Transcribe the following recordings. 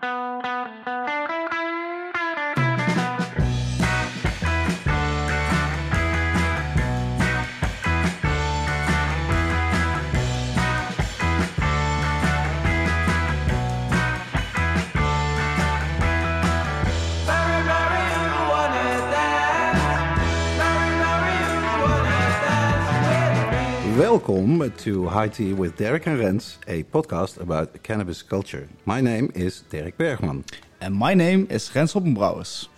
Thank you. Welcome to High Tea with Derek and Rens, a podcast about cannabis culture. My name is Derek Bergman. And my name is Rens Hoppenbrouwers.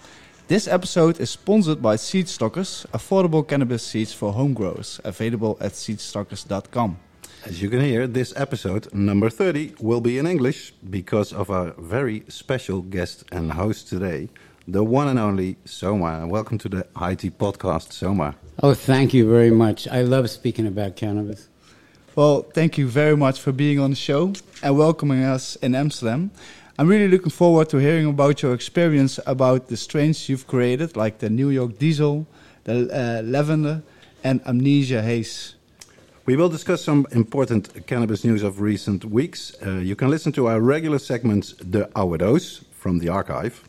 This episode is sponsored by Seed Stockers, affordable cannabis seeds for home growers, available at seedstockers.com. As you can hear, this episode, number 30, will be in English because of our very special guest and host today, the one and only Soma. Welcome to the High Tea podcast, Soma. Oh, thank you very much. I love speaking about cannabis. Well, thank you very much for being on the show and welcoming us in Amsterdam. I'm really looking forward to hearing about your experience about the strains you've created, like the New York Diesel, the uh, Lavender, and Amnesia Haze. We will discuss some important cannabis news of recent weeks. Uh, you can listen to our regular segments, The Oude Doos, from the archive,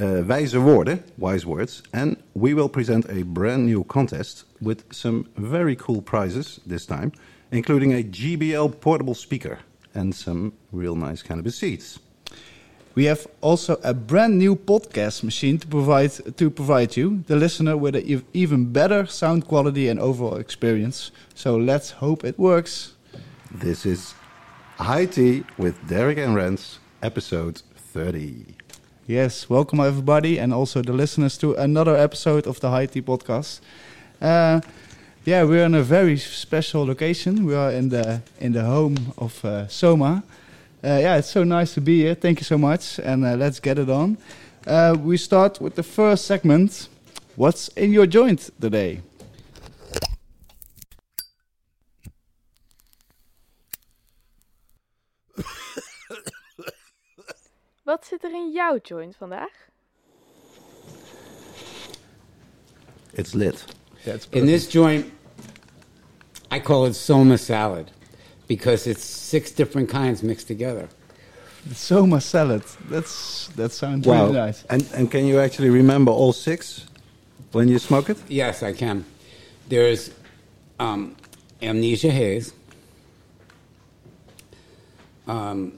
uh, Wijze Woorden, Wise Words, and we will present a brand new contest with some very cool prizes this time, including a JBL portable speaker and some real nice cannabis seeds. We have also a brand new podcast machine to provide to provide you, the listener, with an even better sound quality and overall experience. So let's hope it works. This is High Tea with Derek and Rens, episode 30. Yes, welcome everybody, and also the listeners to another episode of the High Tea podcast. Uh, yeah, we're in a very special location. We are in the in the home of uh, Soma. Uh, yeah, it's so nice to be here. Thank you so much, and uh, let's get it on. Uh, we start with the first segment. What's in your joint today? Wat zit er in jouw joint vandaag? It's lit. That's In this joint, I call it soma salad because it's six different kinds mixed together. Soma salad. That's that sounds really nice. And, and can you actually remember all six when you smoke it? Yes, I can. There's um, amnesia haze, um,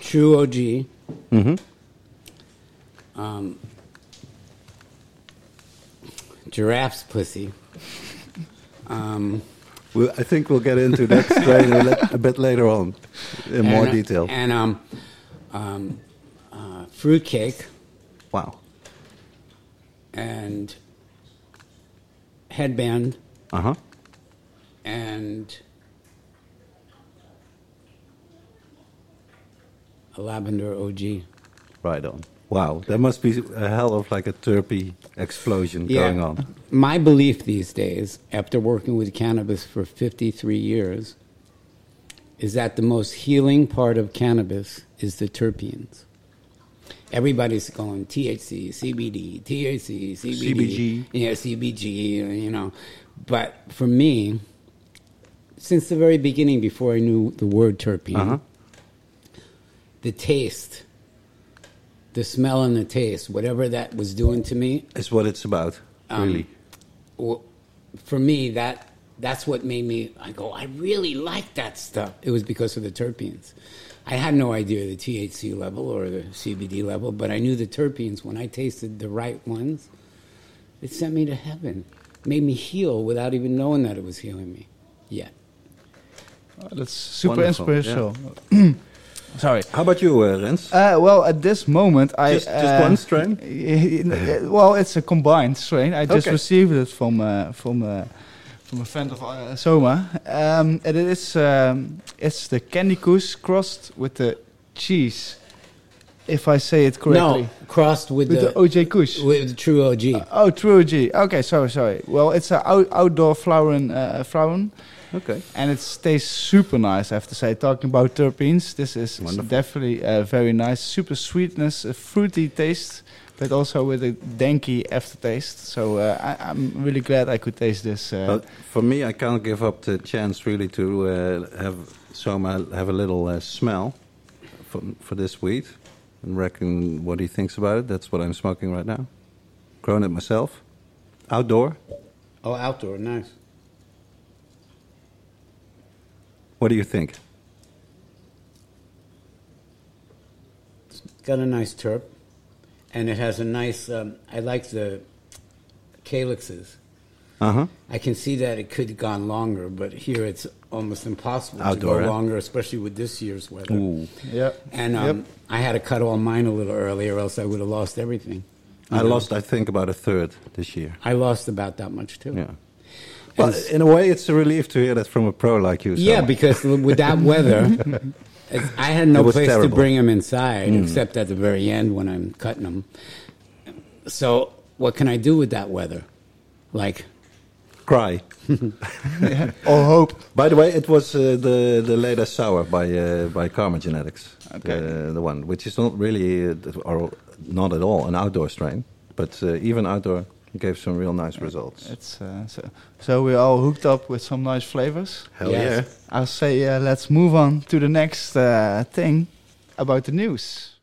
true OG, Mm-hmm. um, giraffe's pussy. Um, Well, I think we'll get into that strain a, lit- a bit later on in more and, detail. And um, um, uh, fruitcake wow. and headband Uh huh. and lavender OG. Right on. Wow, there must be a hell of like a terpy explosion going on. My belief these days, after working with cannabis for 53 years, is that the most healing part of cannabis is the terpenes. Everybody's going THC, CBD, THC, CBD, CBG. yeah, CBG, you know. But for me, since the very beginning, before I knew the word terpene, Uh-huh. The taste, the smell and the taste, whatever that was doing to me, Is what it's about, Um, really. well, for me, that that's what made me. I go, I really like that stuff. It was because of the terpenes. I had no idea the THC level or the CBD level, but I knew the terpenes. When I tasted the right ones, it sent me to heaven. Made me heal without even knowing that it was healing me. Yet. Oh, that's super Wonderful, inspirational. Sorry. How about you, uh, Rens? Uh, well, at this moment, I Just- just uh, one strain? well, it's a combined strain. I just Okay. received it from uh, from uh, from a friend of uh, Soma, um, and it is um, it's the candy kush crossed with the cheese. If I say it correctly, No, crossed with, with the, the, OJ Kush. with the true OG. oh, true OG. Okay, sorry, sorry. Well, it's an out- outdoor flowering uh, flowering. Okay. And it tastes super nice, I have to say. Talking about terpenes, this is Wonderful. definitely uh, very nice. Super sweetness, a fruity taste, but also with a danky aftertaste. So uh, I, I'm really glad I could taste this. Uh, But for me, I can't give up the chance really to uh, have Soma have a little uh, smell for, for this weed. and reckon what he thinks about it. That's what I'm smoking right now. Grown it myself. Outdoor. Oh, outdoor, nice. What do you think? It's got a nice terp, and it has a nice. Um, I like the calyxes. Uh huh. I can see that it could have gone longer, but here it's almost impossible Outdoor, to go eh? longer, especially with this year's weather. Ooh. Yeah. And um, Yep. I had to cut all mine a little earlier, else I would have lost everything. I know? lost, I think, about a third this year. I lost about that much too. Yeah. Well, in a way, it's a relief to hear that from a pro like you. Yeah, because with that weather, I had no It was place to bring them inside except at the very end when I'm cutting them. So, what can I do with that weather? Like, cry. Or hope. By the way, it was uh, the the latest sour by uh, by Karma Genetics, Okay. the, the one which is not really uh, or not at all an outdoor strain, but uh, even outdoor gave some real nice results. It's uh, so, so we're all hooked up with some nice flavors. Hell Yes. yeah! I'll say uh, let's move on to the next uh, thing about the news.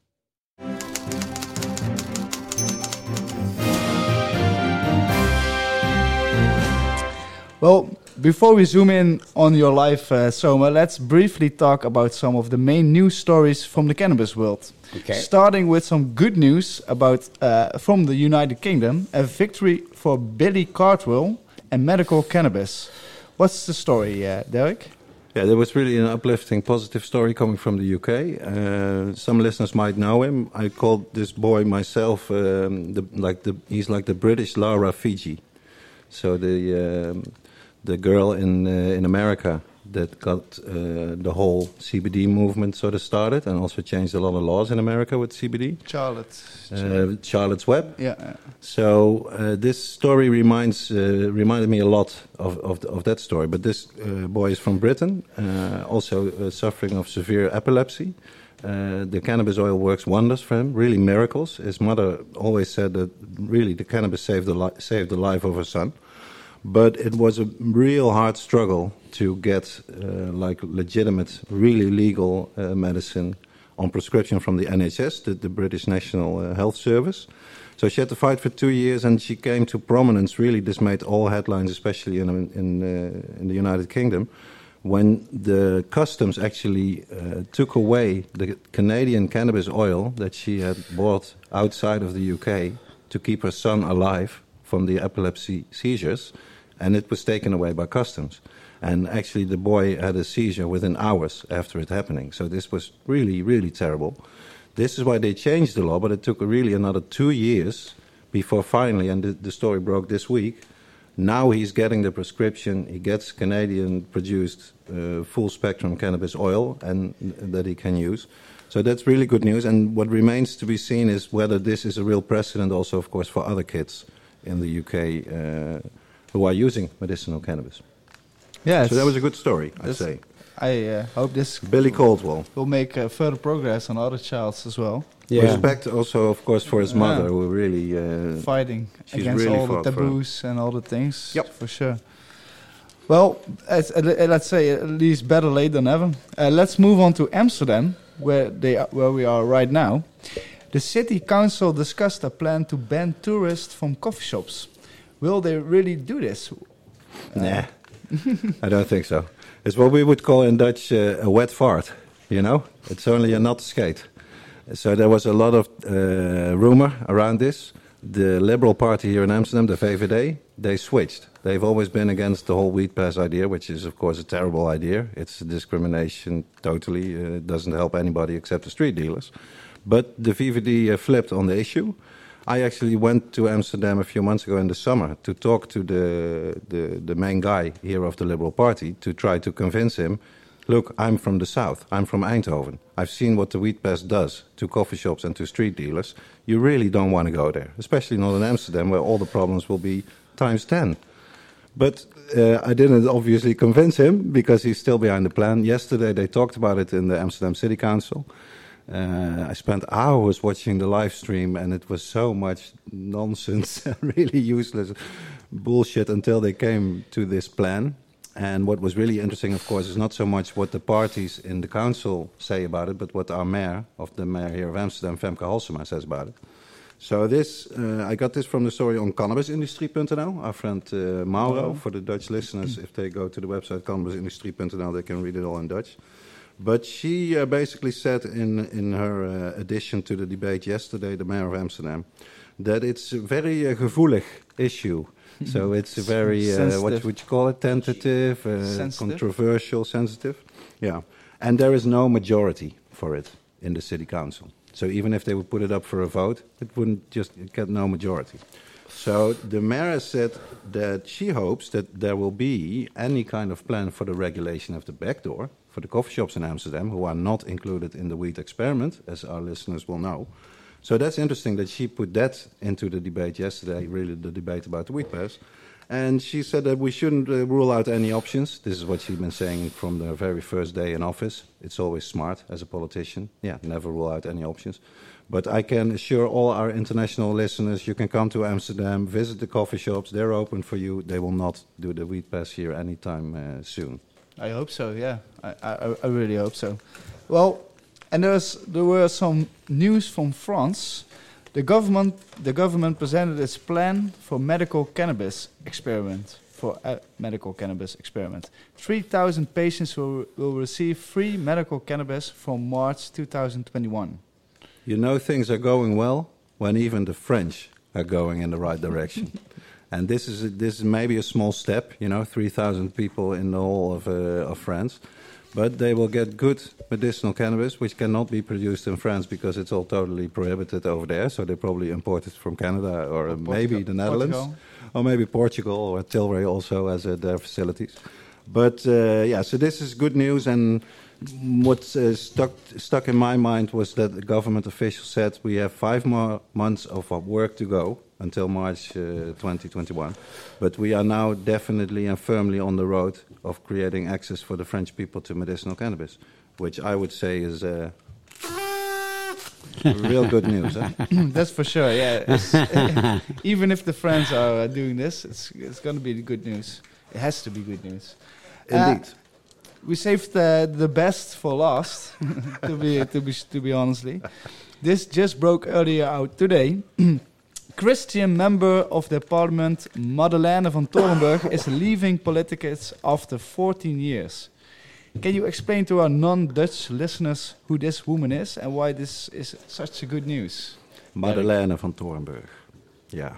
Well, before we zoom in on your life, uh, Soma, let's briefly talk about some of the main news stories from the cannabis world. okay, Starting with some good news about uh, from the United Kingdom, a victory for Billy Caldwell and medical cannabis. What's the story, uh, Derek? Yeah, there was really an uplifting, positive story coming from the UK. Uh, some listeners might know him. I called this boy myself, um, the, like the he's like the British Lara Figi. So the um, the girl in uh, in America that got uh, the whole CBD movement sort of started, and also changed a lot of laws in America with CBD. Charlotte. Uh, Charlotte's Web. yeah. So uh, this story reminds uh, reminded me a lot of of, of that story. But this uh, boy is from Britain, uh, also uh, suffering of severe epilepsy. Uh, the cannabis oil works wonders for him, really miracles. His mother always said that really the cannabis saved the li- saved the life of her son. But it was a real hard struggle to get uh, like legitimate, really legal uh, medicine on prescription from the NHS, the, the British National uh, Health Service. So she had to fight for two years, and she came to prominence. Really, this made all headlines, especially in in, uh, in the United Kingdom, when the customs actually uh, took away the Canadian cannabis oil that she had bought outside of the UK to keep her son alive from the epilepsy seizures, and it was taken away by customs. And actually, the boy had a seizure within hours after it happening. So this was really, really terrible. This is why they changed the law, but it took really another two years before finally, and the, the story broke this week. Now he's getting the prescription. He gets Canadian produced uh, full spectrum cannabis oil and that he can use. So that's really good news. And what remains to be seen is whether this is a real precedent, also, of course, for other kids in the UK uh, who are using medicinal cannabis. Yeah. So that was a good story, I'd say. I uh, hope this Billy Caldwell. will make uh, further progress on other childs as well, yeah. Respect also, of course, for his Yeah. mother, who really. Uh, fighting she's against really all the fought for it. taboos and all the things. Yep. for sure. Well, as, uh, let's say at least better late than never. Uh, let's move on to Amsterdam, where they are, where we are right now. The city council discussed a plan to ban tourists from coffee shops. Will they really do this? Nah, I don't think so. It's what we would call in Dutch uh, a wet fart. You know, it's only a not skate. So there was a lot of uh, rumor around this. The Liberal Party here in Amsterdam, the VVD, they switched. They've always been against the whole weed pass idea, which is, of course, a terrible idea. It's discrimination totally. Uh, it doesn't help anybody except the street dealers. But the VVD uh, flipped on the issue. I actually went to Amsterdam a few months ago in the summer to talk to the, the, the main guy here of the Liberal Party to try to convince him look, I'm from the south, I'm from Eindhoven. I've seen what the weed pass does to coffee shops and to street dealers. You really don't want to go there, especially not in Amsterdam where all the problems will be times 10. But uh, I didn't obviously convince him because he's still behind the plan. Yesterday they talked about it in the Amsterdam City Council. Uh, I spent hours watching the live stream, and it was so much nonsense, really useless bullshit until they came to this plan. And what was really interesting, of course, is not so much what the parties in the council say about it, but what our mayor of the mayor here of Amsterdam, Femke Halsema, says about it. So this, uh, I got this from the story on cannabisindustrie.nl. Our friend uh, Mauro, for the Dutch listeners, if they go to the website cannabisindustrie.nl, they can read it all in Dutch. But she uh, basically said in in her uh, addition to the debate yesterday, the mayor of Amsterdam, that it's a very uh, gevoelig issue. so it's a very uh, what would you call it? Tentative, uh, Sensitive. controversial, sensitive. Yeah, and there is no majority for it in the city council. So even if they would put it up for a vote, it wouldn't just get no majority. So the mayor said that she hopes that there will be any kind of plan for the regulation of the back door for the coffee shops in Amsterdam, who are not included in the weed experiment, as our listeners will know. So that's interesting that she put that into the debate yesterday, really the debate about the weed pass. And she said that we shouldn't uh, rule out any options. This is what she's been saying from the very first day in office. It's always smart as a politician. Yeah, never rule out any options. But I can assure all our international listeners you can come to Amsterdam, visit the coffee shops. They're open for you. They will not do the weed pass here anytime uh, soon. I hope so. Yeah, I, I, I really hope so. Well, and there's there were some news from France. The government the government presented its plan for medical cannabis experiment for a medical cannabis experiment. Three thousand patients will will receive free medical cannabis from March 2021. You know things are going well when even the French are going in the right direction. and this is this is maybe a small step, you know, 3,000 people in the whole of, uh, of France. But they will get good medicinal cannabis, which cannot be produced in France because it's all totally prohibited over there. So they probably import it from Canada or, uh, maybe the Netherlands. Portugal. or maybe Portugal or Tilray also has uh, their facilities. But uh, yeah, so this is good news. And what uh, stuck stuck in my mind was that the government official said we have five more months of uh, work to go until March uh, 2021. But we are now definitely and firmly on the road of creating access for the French people to medicinal cannabis, which I would say is. Uh, Real good news, huh? That's for sure. Yeah, It's- even if the French are uh, doing this, it's it's going to be good news. It has to be good news. Uh, Indeed. We saved the the best for last. to be to be to be honestly, this just broke earlier out today. Christian member of the parliament, Madeleine van Toorenburg, is leaving politics after 14 years. Can you explain to our non-Dutch listeners who this woman is and why this is such a good news? Madeleine van Toorenburg. Yeah.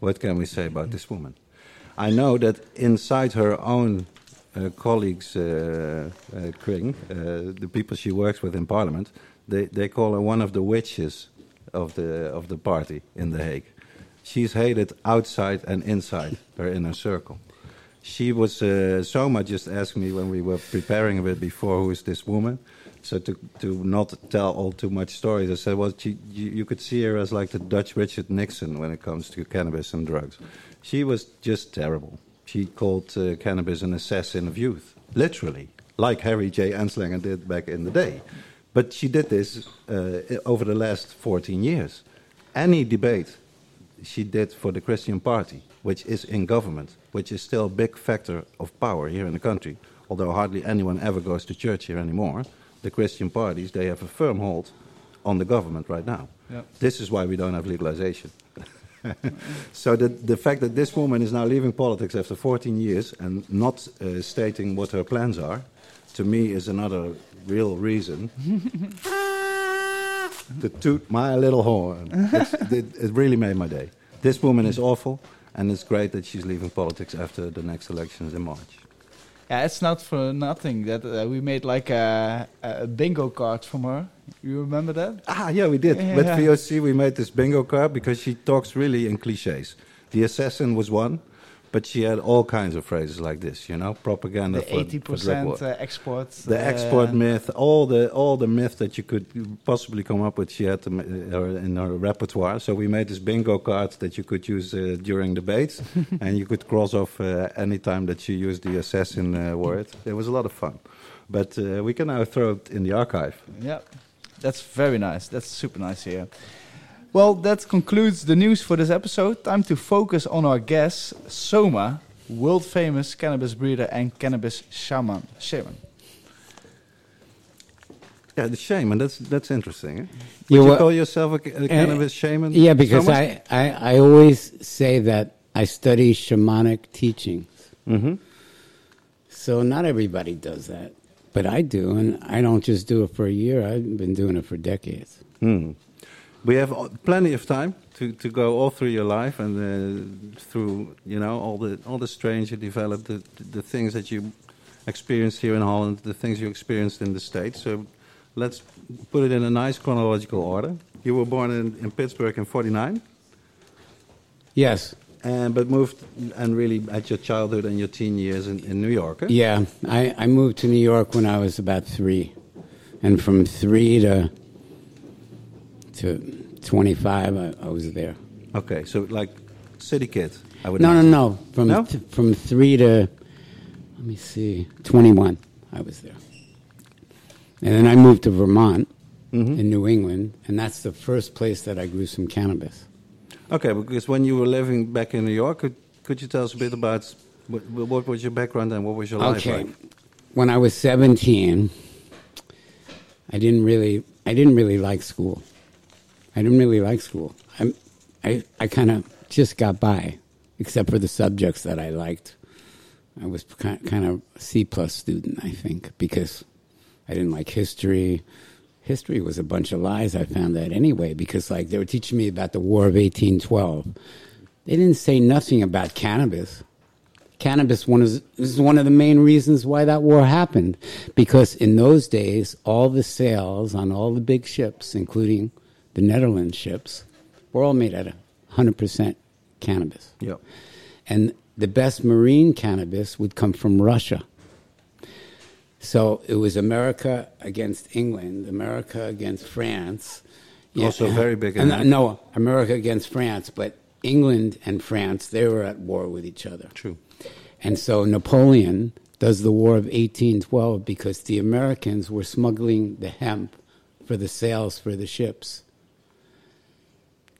What can we say about this woman? I know that inside her own colleagues' uh, uh, kring, uh, the people she works with in parliament, they, they call her one of the witches of the, of the party in The Hague. She's hated outside and inside her inner circle. She was, uh, Soma just asked me when we were preparing a bit before, who is this woman? So to, to not tell all too much stories, I said, well, she, you, you could see her as like the Dutch Richard Nixon when it comes to cannabis and drugs. She was just terrible. She called uh, cannabis an assassin of youth, literally, like Harry J. Anslinger did back in the day. But she did this uh, over the last 14 years. Any debate she did for the Christian Party, which is in government, which is still a big factor of power here in the country, although hardly anyone ever goes to church here anymore. The Christian parties, they have a firm hold on the government right now. Yep. This is why we don't have legalization. so the, the fact that this woman is now leaving politics after 14 years and not uh, stating what her plans are, to me is another real reason to toot my little horn. It, it really made my day. This woman is awful, and it's great that she's leaving politics after the next elections in March. Yeah, it's not for nothing that uh, we made like a, a bingo card from her. You remember that? Ah, yeah, we did. Yeah. With VOC, we made this bingo card because she talks really in cliches. The assassin was one, but she had all kinds of phrases like this, you know, propaganda The for, eighty percent uh, export. the uh, export myth, all the all the myth that you could possibly come up with, she had them, uh, in her repertoire. So we made this bingo card that you could use uh, during debates, and you could cross off uh, any time that she used the assassin uh, word. It was a lot of fun, but uh, we can now throw it in the archive. Yeah, that's very nice. That's super nice here. Well, that concludes the news for this episode. Time to focus on our guest, Soma. world famous cannabis breeder and cannabis shaman. Shaman. Yeah, the shaman. That's that's interesting. Eh? Would You you call yourself a, a cannabis shaman? Yeah, because I, I, I always say that I study shamanic teachings. Mhm. So not everybody does that, but I do, and I don't just do it for a year. I've been doing it for decades. Hmm. We have plenty of time to, to go all through your life and uh, through you know all the all the strange you developed, the the things that you experienced here in Holland, the things you experienced in the States. So let's put it in a nice chronological order. You were born in, in Pittsburgh in '49, Yes, and but moved and really at your childhood and your teen years in, in New York. eh? yeah. I, I moved to New York when I was about three, and from three to to twenty five, I, I was there. Okay, so like city kids, I would. No, no, imagine. no. From No? th- from three to let me see, twenty one. I was there, and then I moved to Vermont Mhm. in New England, and that's the first place that I grew some cannabis. Okay, because when you were living back in New York, could, could you tell us a bit about what, what was your background and what was your life Okay, like? when I was seventeen, I didn't really, I didn't really like school. I didn't really like school. I, I, I kind of just got by, except for the subjects that I liked. I was kind of C plus student, I think, because I didn't like history. History was a bunch of lies. I found that anyway, because like they were teaching me about the War of eighteen twelve. They didn't say nothing about cannabis. Cannabis one is, is one of the main reasons why that war happened, because in those days all the sails on all the big ships, including the Netherlands ships, were all made out of hundred percent cannabis Yeah. and the best marine cannabis would come from Russia. So it was America against England, America against France. Also very big And, no, America against France, but England and France, they were at war with each other. True. And so Napoleon does the War of 1812 because the Americans were smuggling the hemp for the sails for the ships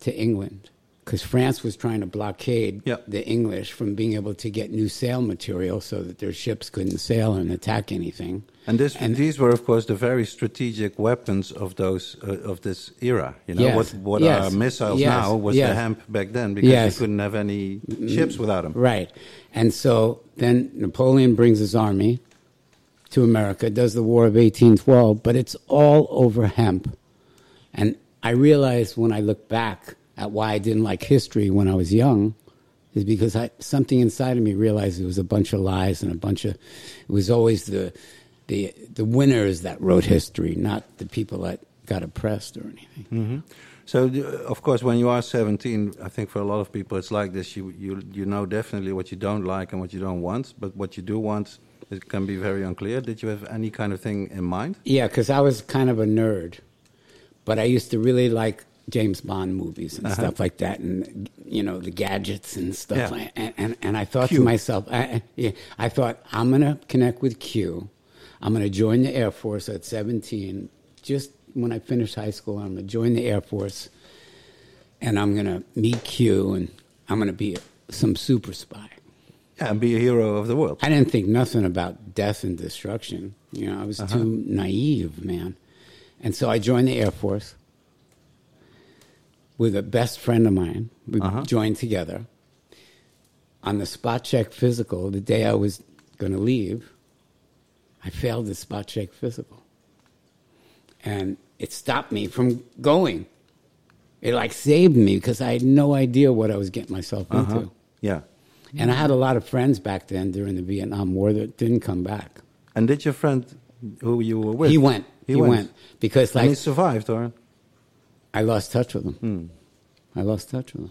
to England. Because France was trying to blockade Yep. the English from being able to get new sail material so that their ships couldn't sail and attack anything. And this, And- these were, of course, the very strategic weapons of those uh, of this era. You know Yes. what what Yes. are missiles Yes. now was the hemp back then because Yes. you couldn't have any ships without them. Right. And so then Napoleon brings his army to America, does the War of 1812, but it's all over hemp. And I realized when I look back at why I didn't like history when I was young is because I, something inside of me realized it was a bunch of lies and a bunch of, it was always the, the, the winners that wrote history, not the people that got oppressed or anything. So, uh, of course, when you are 17, I think for a lot of people it's like this. You, you, you know definitely what you don't like and what you don't want, but what you do want, it can be very unclear. Did you have any kind of thing in mind? Yeah, because I was kind of a nerd, but I used to really like James Bond movies and Uh-huh. stuff like that, and you know the gadgets and stuff. Yeah. And, and and I thought Q. to myself, I, yeah, I thought I'm gonna connect with Q. I'm gonna join the Air Force at 17. Just when I finish high school, I'm gonna join the Air Force, and I'm gonna meet Q, and I'm gonna be some super spy. Yeah, and be a hero of the world. I didn't think nothing about death and destruction. You know, I was Uh-huh. too naive, man. And so I joined the Air Force with a best friend of mine. We Uh-huh. joined together. On the spot check physical, the day I was going to leave, I failed the spot check physical. And it stopped me from going. It like saved me because I had no idea what I was getting myself Uh-huh. into. Yeah. And I had a lot of friends back then during the Vietnam War that didn't come back. And did your friend who you were with? He went. He, He, went. went. because and like he survived, or? I lost touch with him. Hmm. I lost touch with him.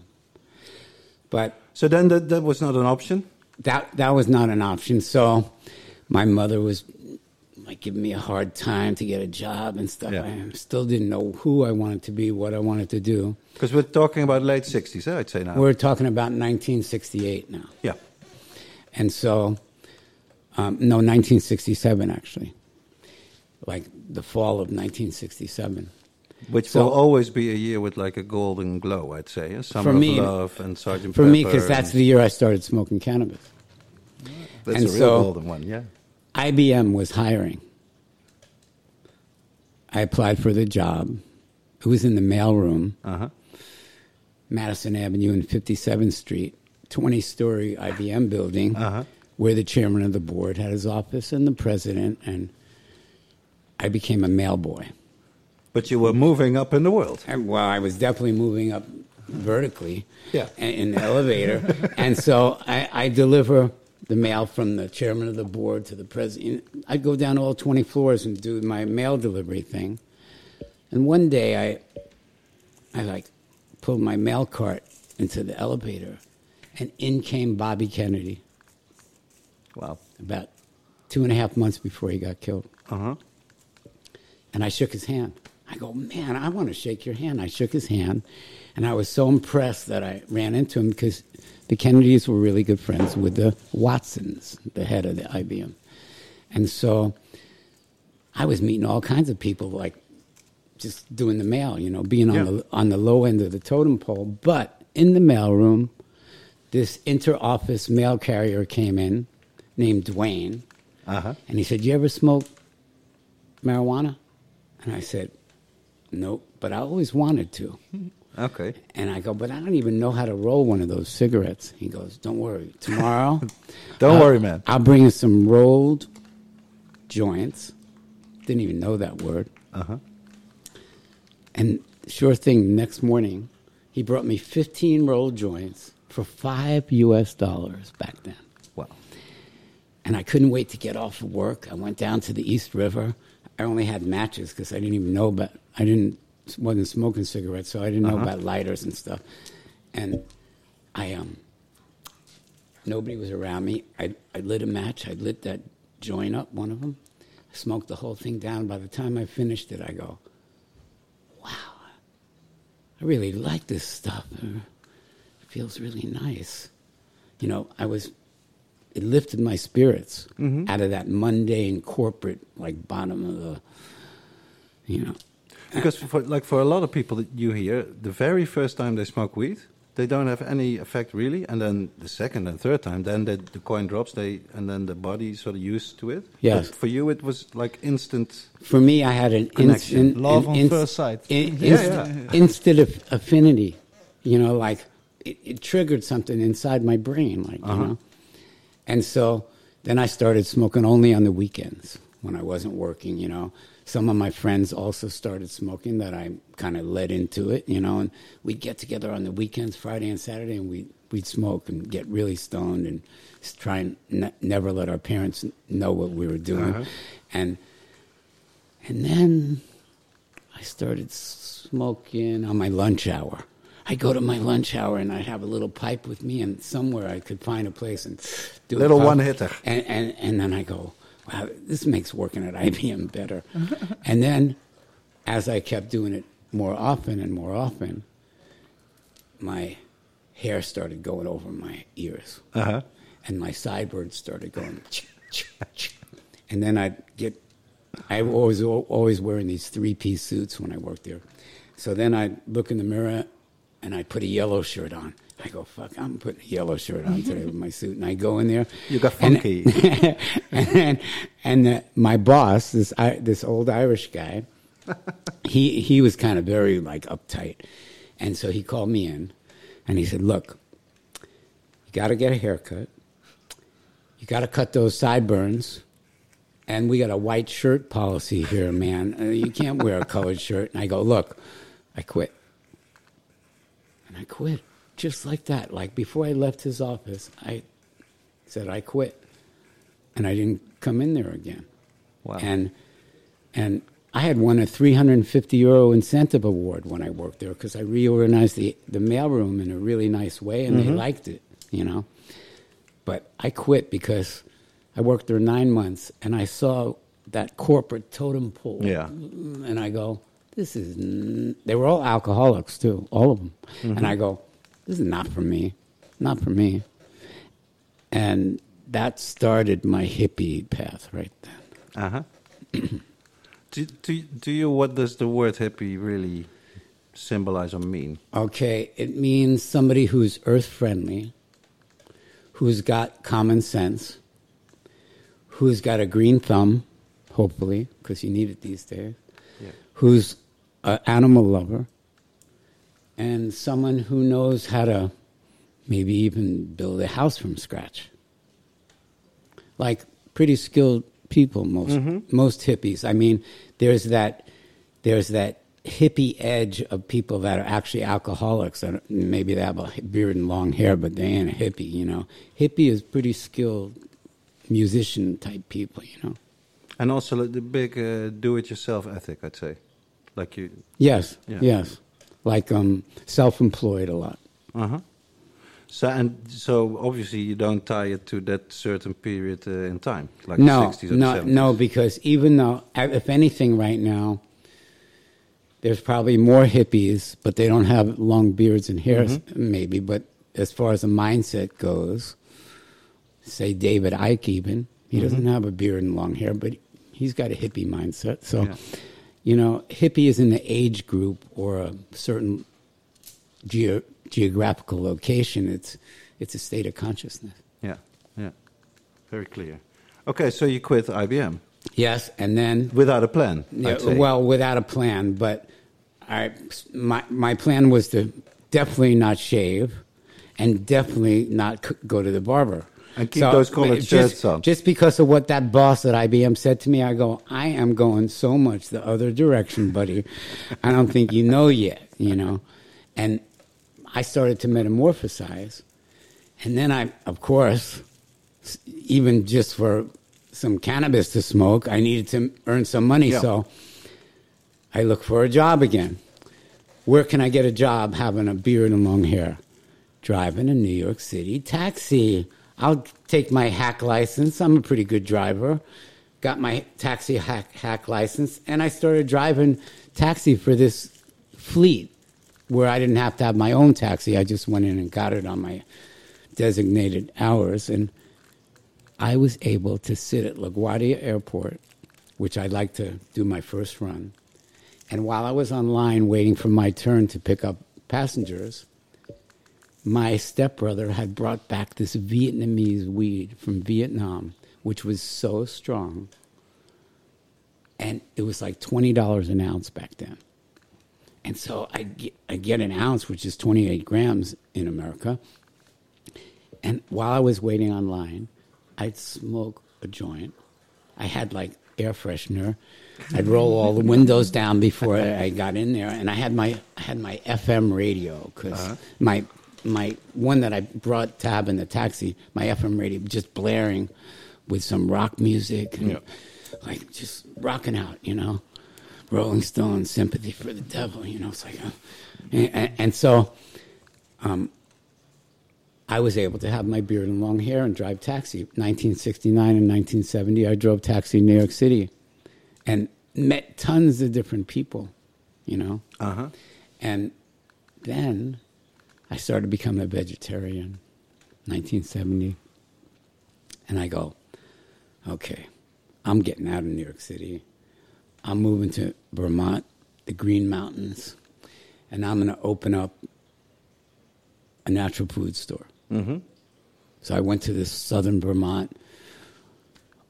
But So then that, that was not an option? that that was not an option. So my mother was like giving me a hard time to get a job and stuff. Yeah. I still didn't know who I wanted to be, what I wanted to do. Because we're talking about late 60s, eh, I'd say now. We're talking about 1968 now. yeah. And so, um, no, 1967 actually, like the fall of 1967. Which So- will always be a year with like a golden glow, I'd say. eh? Summer For me- of Love and Sergeant For Pepper. me, because that's the year I started smoking cannabis. That's And a real so- golden one, yeah. IBM was hiring. I applied for the job. It was in the mailroom, Uh-huh. Madison Avenue and 57th Street, 20 story IBM building, Uh-huh. where the chairman of the board had his office and the president. And I became a mail boy. But you were moving up in the world. And, well, I was definitely moving up vertically Yeah. in in the elevator. and so I, I deliver the mail from the chairman of the board to the president. I'd go down all 20 floors and do my mail delivery thing. And one day I, I like pulled my mail cart into the elevator, and in came Bobby Kennedy Wow. about two and a half months before he got killed. Uh-huh. And I shook his hand. I go, man, I want to shake your hand. I shook his hand, and I was so impressed that I ran into him because the Kennedys were really good friends with the Watsons, the head of the IBM. And so I was meeting all kinds of people, like just doing the mail, you know, being on Yeah. the on the low end of the totem pole. But in the mailroom, this inter-office mail carrier came in, named Dwayne, Uh-huh. and he said, "You ever smoke marijuana?" And I said, "Nope, but I always wanted to." Okay. And I go, "But I don't even know how to roll one of those cigarettes." He goes, "Don't worry, tomorrow." Don't I'll- worry, man. I'll bring you some rolled joints. Didn't even know that word. Uh-huh. And sure thing, next morning, he brought me 15 rolled joints for five US dollars back then. Wow. And I couldn't wait to get off of work. I went down to the East River. I only had matches because I didn't even know about, I didn't, wasn't smoking cigarettes, so I didn't know Uh-huh. about lighters and stuff. And I, um, nobody was around me. I, I lit a match. I lit that joint up, one of them. I smoked the whole thing down. By the time I finished it, I go, wow, I really like this stuff. It feels really nice. You know, I was, it lifted my spirits out of that mundane corporate, like bottom of the, you know. Because for like for a lot of people that you hear, the very first time they smoke weed, they don't have any effect really, and then the second and third time, then the, the coin drops, they and then the body sort of used to it. Yes. But for you, it was like instant. For me, I had an Connection. instant Love an on inst- first sight. in- Yeah, inst- yeah. instant aff- affinity. You know, like it, it triggered something inside my brain, like you Uh-huh. know. And so then I started smoking only on the weekends when I wasn't working. You know, some of my friends also started smoking that I kind of led into it. You know, and we'd get together on the weekends, Friday and Saturday, and we'd, we'd smoke and get really stoned and try and ne- never let our parents know what we were doing. Uh-huh. And and then I started smoking on my lunch hour. I'd go to my lunch hour and I'd have a little pipe with me, and somewhere I could find a place and do a Little one-hitter. And, and, and then I go, wow, this makes working at IBM better. and then as I kept doing it more often and more often, my hair started going over my ears Uh huh. and my sideburns started going. and then I'd get, I was always wearing these three piece suits when I worked there. So then I'd look in the mirror and I'd put a yellow shirt on. I go, fuck, I'm putting a yellow shirt on today with my suit. And I go in there. You got and- funky. and and uh, my boss, this I, this old Irish guy, he he was kind of very like uptight, and so he called me in, and he said, "Look, you got to get a haircut. You got to cut those sideburns." And we got a white shirt policy here, man. Uh, You can't wear a colored shirt. And I go, look, I quit. And I quit just like that. Like before I left his office, I said I quit, and I didn't come in there again. Wow. And and I had won a 350 euro incentive award when I worked there because I reorganized the the mailroom in a really nice way, and they mm-hmm. liked it, you know. But I quit because I worked there nine months, and I saw that corporate totem pole. Yeah. And I go, this is. N-. They were all alcoholics too, all of them. And I go, this is not for me, not for me. And that started my hippie path right then. Uh huh. do, do, do you, what does the word hippie really symbolize or mean? Okay, it means somebody who's earth friendly, who's got common sense, who's got a green thumb, hopefully, because you need it these days, Yeah. who's an animal lover, and someone who knows how to maybe even build a house from scratch. Like pretty skilled people, most most hippies. I mean, there's that there's that hippie edge of people that are actually alcoholics. Don't- Maybe they have a beard and long hair, but they ain't a hippie. You know, hippie is pretty skilled musician type people. You know. And also the big uh, do-it-yourself ethic, I'd say. Like you, Yes. Yeah. Yes. Like um, self-employed a lot. uh-huh. So and so, obviously, you don't tie it to that certain period uh, in time, like no, the 60s or no, the 70s. no, because even though, if anything, right now, there's probably more hippies, but they don't have long beards and hair, Mm-hmm. maybe. But as far as the mindset goes, say David Icke, even he doesn't have a beard and long hair, but he's got a hippie mindset. So, Yeah. You know, hippie is in the age group or a certain geo- geographical location. It's it's a state of consciousness. Yeah, yeah, very clear. Okay, so you quit IBM Yes, and then without a plan. Yeah, well, without a plan, but I, my my plan was to definitely not shave, and definitely not c- go to the barber. And keep those collared just, shirts on. Just because of what that boss at IBM said to me, I go, I am going so much the other direction, buddy. I don't think you know yet, you know. And I started to metamorphosize, and then I, of course, even just for some cannabis to smoke, I needed to earn some money. Yeah. So I look for a job again. Where can I get a job having a beard and long hair? Driving a New York City taxi. I'll take my hack license. I'm a pretty good driver. Got my taxi hack, hack license, and I started driving taxi for this fleet where I didn't have to have my own taxi. I just went in and got it on my designated hours. And I was able to sit at LaGuardia Airport, which I'd like to do my first run. And while I was online waiting for my turn to pick up passengers, my stepbrother had brought back this Vietnamese weed from Vietnam, which was so strong. And it was like $20 an ounce back then. And so I get, I get an ounce, which is 28 grams in America. And while I was waiting online, I'd smoke a joint. I had like air freshener. I'd roll all the windows down before I got in there, and I had my I had my FM radio because uh-huh. my my one that I brought to have in the taxi, my FM radio just blaring with some rock music and Yeah. like just rocking out, you know. Rolling Stones, Sympathy for the Devil, you know. It's like, uh, and, and, and so um, I was able to have my beard and long hair and drive taxi. 1969 and 1970, I drove taxi in New York City and met tons of different people, you know. Uh huh. And then I started becoming a vegetarian, 1970. And I go, okay, I'm getting out of New York City. I'm moving to Vermont, the Green Mountains, and I'm going to open up a natural food store. Mm-hmm. So I went to this southern Vermont,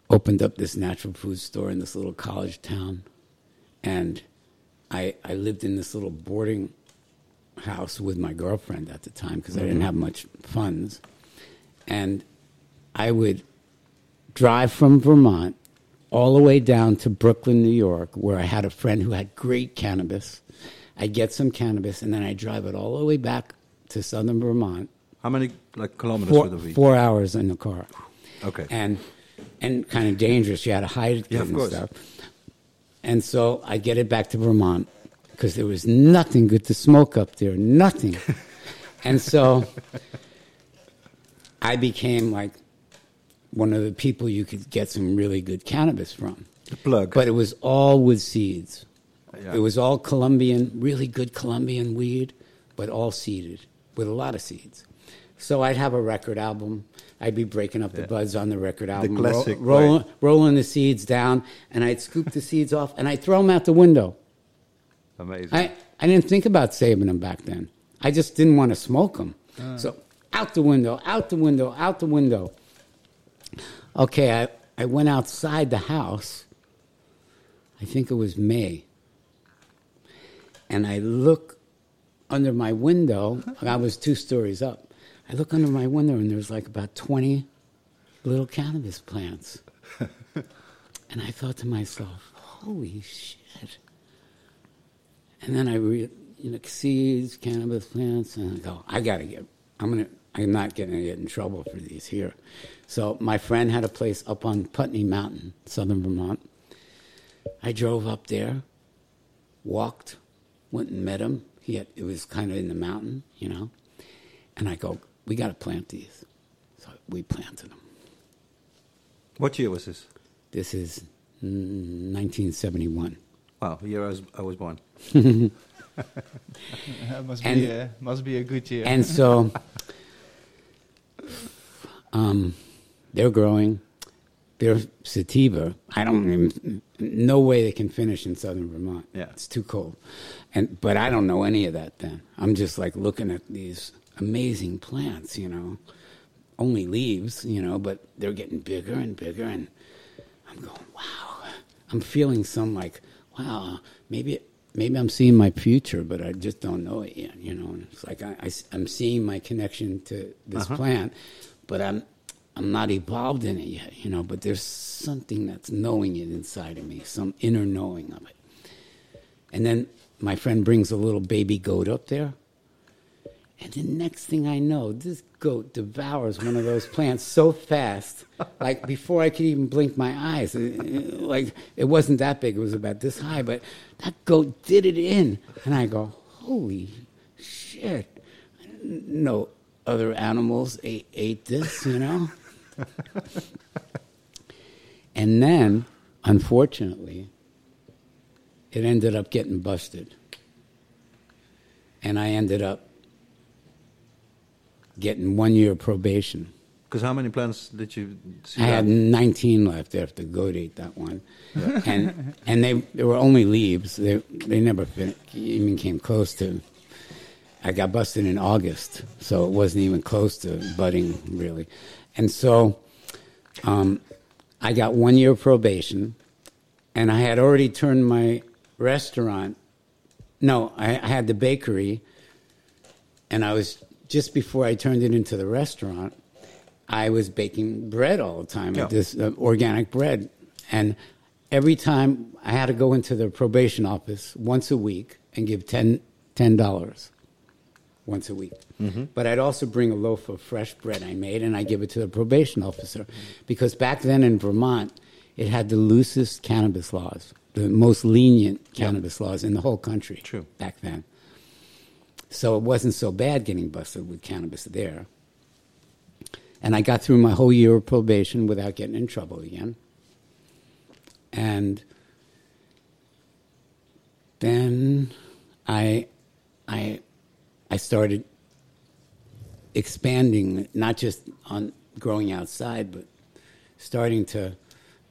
opened up this natural food store in this little college town, and I I lived in this little boarding house with my girlfriend at the time because I mm-hmm. didn't have much funds, and I would drive from Vermont all the way down to Brooklyn, New York, where I had a friend who had great cannabis. I get some cannabis, and then I drive it all the way back to southern Vermont How many like kilometers four, would it be? four hours in the car, Okay. and and kind of dangerous. You had to hide it Yeah, and stuff. And so I get it back to Vermont because there was nothing good to smoke up there, nothing. and so I became like one of the people you could get some really good cannabis from. The plug. But it was all with seeds. Yeah. It was all Colombian, really good Colombian weed, but all seeded with a lot of seeds. So I'd have a record album. I'd be breaking up the Yeah. buds on the record album, the classic way. rolling the seeds down, and I'd scoop the seeds off and I'd throw them out the window. Amazing. I, I didn't think about saving them back then. I just didn't want to smoke them. Uh. So out the window, out the window, out the window. Okay, I, I went outside the house. I think it was May. And I look under my window. I was two stories up. I look under my window and there's like about 20 little cannabis plants. and I thought to myself, holy shit. And then I re- you know, seeds, cannabis plants, and I go, I gotta get, I'm gonna, I'm not gonna get in trouble for these here. So my friend had a place up on Putney Mountain, southern Vermont. I drove up there, walked, went and met him. He had, it was kind of in the mountain, you know. And I go, we got to plant these. So we planted them. What year was this? This is mm, 1971. Wow, the year I was, I was born. Must And- be a, must be a good year. And so um, they're growing. They're sativa. I don't even, no way they can finish in southern Vermont. Yeah. It's too cold. And, but I don't know any of that then. I'm just like looking at these amazing plants, you know, only leaves, you know, but they're getting bigger and bigger. And I'm going, wow. I'm feeling some like, wow, maybe maybe I'm seeing my future, but I just don't know it yet. You know, and it's like I, am seeing my connection to this uh-huh. plant, but I'm I'm not evolved in it yet. You know, but there's something that's knowing it inside of me, some inner knowing of it. And then my friend brings a little baby goat up there. And the next thing I know, this goat devours one of those plants so fast, like before I could even blink my eyes. Like it wasn't that big; it was about this high. But that goat did it in, and I go, "Holy shit!" No other animals ate, ate this, you know. and then, unfortunately, it ended up getting busted, and I ended up getting one year probation. Because how many plants did you see? I had 19 left after goat ate that one, and and they they were only leaves. They they never fin- even came close to. I got busted in August, so it wasn't even close to budding really, and so um, I got one year probation, and I had already turned my restaurant. No, I, I had the bakery, and I was just before I turned it into the restaurant. I was baking bread all the time, Yeah. this uh, organic bread, and every time I had to go into the probation office once a week and give 10 dollars once a week. But I'd also bring a loaf of fresh bread I made and I give it to the probation officer because back then in Vermont, it had the loosest cannabis laws, the most lenient cannabis laws in the whole country. True. Back then. So it wasn't so bad getting busted with cannabis there. And I got through my whole year of probation without getting in trouble again. And then I, I, I started expanding, not just on growing outside, but starting to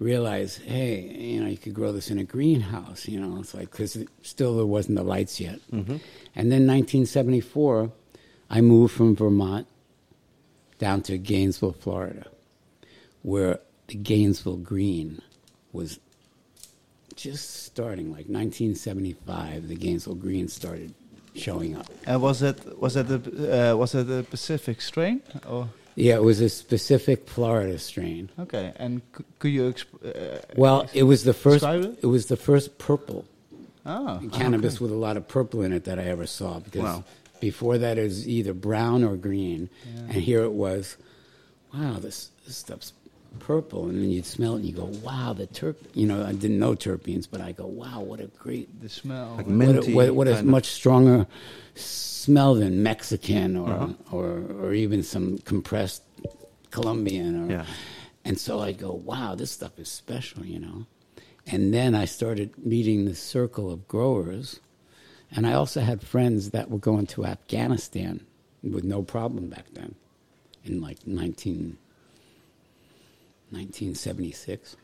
realize, hey, you know, you could grow this in a greenhouse. You know, it's like because still there wasn't the lights yet. And then 1974, I moved from Vermont down to Gainesville, Florida, where the Gainesville Green was just starting, like 1975. The Gainesville Green started showing up. And was it was it the uh, was it the Pacific strain? Or Yeah, it was a specific Florida strain. okay, and c- could you exp- uh, Well, it was the first. It? It was the first purple oh cannabis with a lot of purple in it that I ever saw. Because Wow. before that, it was either brown or green, and here it was. Wow, this this stuff's purple, and then you'd smell it and you go, "Wow, the terp." You know, I didn't know terpenes, but I go, "Wow, what a great the smell. Like uh, mint- what a, Minty what, what a much stronger smell than Mexican or Uh-huh. or or even some compressed Colombian or Yeah. and so I'd go, wow, this stuff is special, you know. And then I started meeting the circle of growers, and I also had friends that were going to Afghanistan with no problem back then, in like 19, 1976.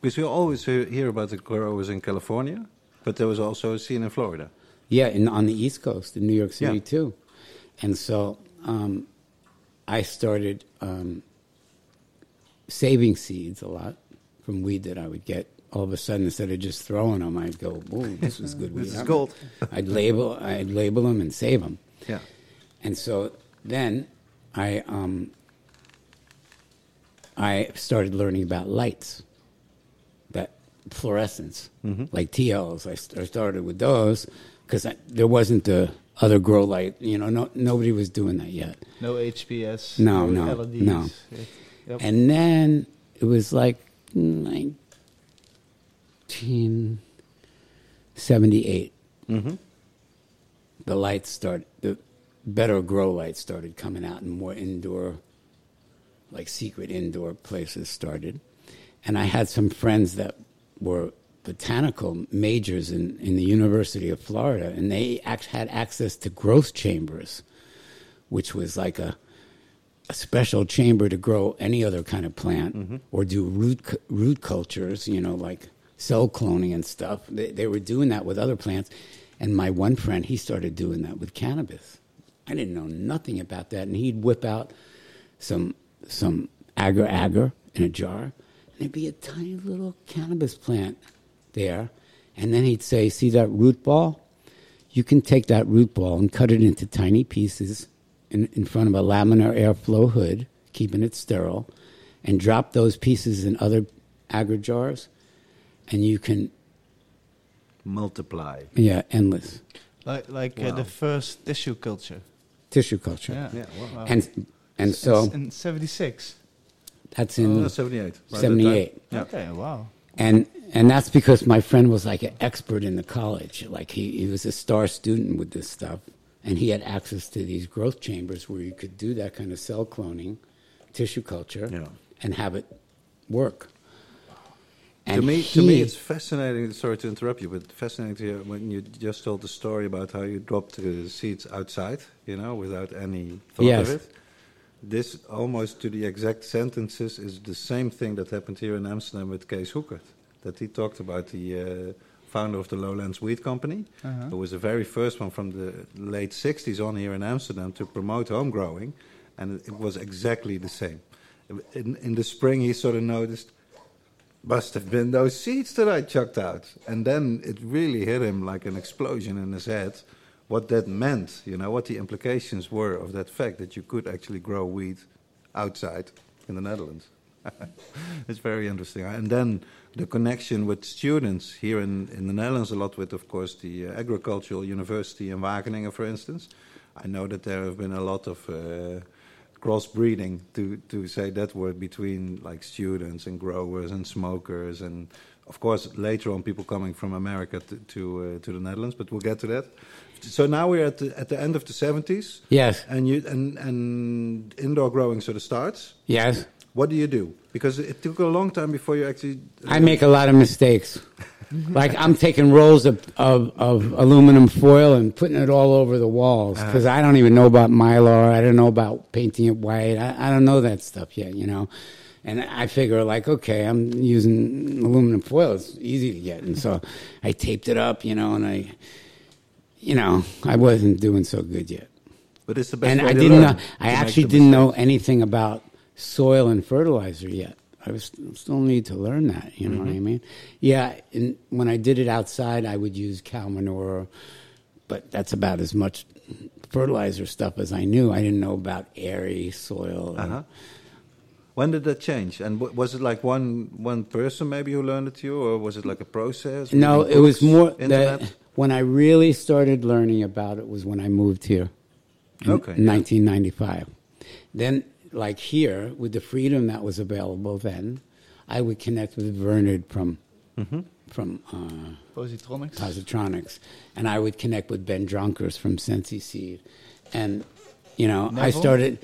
Because we always hear about the growers in California, but there was also a scene in Florida. Yeah, in, on the East Coast, in New York City Yeah. too. And so um, I started um, saving seeds a lot from weed that I would get. All of a sudden, instead of just throwing them, I'd go, "Ooh, this was good weed." This is gold. I'd label, I'd label them and save them. Yeah. And so then I um, I started learning about lights, that fluorescence, like TLs. I, st- I started with those because there wasn't the other grow light. You know, no, nobody was doing that yet. No HPS. No, no, LEDs. no. Yep. And then it was like 1978. Mm-hmm. The lights started, the better grow lights started coming out, and more indoor, like secret indoor places started. And I had some friends that were botanical majors in, in the University of Florida, and they act, had access to growth chambers, which was like a a special chamber to grow any other kind of plant mm-hmm. or do root root cultures, you know, like cell cloning and stuff. They, they were doing that with other plants, and my one friend he started doing that with cannabis. I didn't know nothing about that, and he'd whip out some some agar agar in a jar, and there'd be a tiny little cannabis plant there, and then he'd say, "See that root ball? You can take that root ball and cut it into tiny pieces." in, in front of a laminar airflow hood, keeping it sterile, and drop those pieces in other agar jars, and you can, Multiply. yeah, endless Like like uh, the first tissue culture. tissue culture. Yeah. Yeah, wow. And, and S- so in '76. that's Oh, in no, 78. Right 78. Yeah. Okay. Wow. and and that's because my friend was like an expert in the college. Like he, he was a star student with this stuff, and he had access to these growth chambers where you could do that kind of cell cloning, tissue culture, Yeah. and have it work. to me, to me, it's fascinating. Sorry to interrupt you, but fascinating to hear when you just told the story about how you dropped the seeds outside, you know, without any thought Yes. of it. This almost to the exact sentences is the same thing that happened here in Amsterdam with Kees Hoekert. That he talked about the uh, founder of the Lowlands Weed Company, Uh-huh. who was the very first one from the late 60s on here in Amsterdam to promote home growing, and it, it was exactly the same. In, in the spring, he sort of noticed must have been those seeds that I chucked out. And then it really hit him like an explosion in his head what that meant, you know, what the implications were of that fact that you could actually grow wheat outside in the Netherlands. it's very interesting. And then the connection with students here in, in the Netherlands, a lot with, of course, the uh, Agricultural University in Wageningen, for instance. I know that there have been a lot of uh, crossbreeding, to, to say that word, between like students and growers and smokers. And of course, later on, people coming from America to, to, uh, to the Netherlands, but we'll get to that. So now we're at the, at the end of the 70s. Yes, And you and and indoor growing sort of starts. yes. What do you do? Because it took a long time before you actually. Uh, I make a lot of mistakes. like I'm taking rolls of, of, of aluminum foil and putting it all over the walls uh-huh. because I don't even know about mylar. I don't know about painting it white. I, I don't know that stuff yet, you know. And I figure like, okay, I'm using aluminum foil. It's easy to get, and so I taped it up, you know, and I, you know, I wasn't doing so good yet. But it's the best and I didn't know. I actually didn't know anything about soil and fertilizer yet. I was still need to learn that. You know what Mm-hmm. I mean? Yeah. And when I did it outside, I would use cow manure, but that's about as much fertilizer stuff as I knew. I didn't know about airy soil. Uh-huh. When did that change? And w- was it like one one person maybe who learned it to you, or was it like a process? No, it was more internet. the, when I really started learning about it was when I moved here. in Okay, yeah. 1995. Then, like here, with the freedom that was available then, I would connect with Bernard from Mm-hmm. from uh, Positronics. Positronics, and I would connect with Ben Dronkers from Sensi Seed, and you know, I started.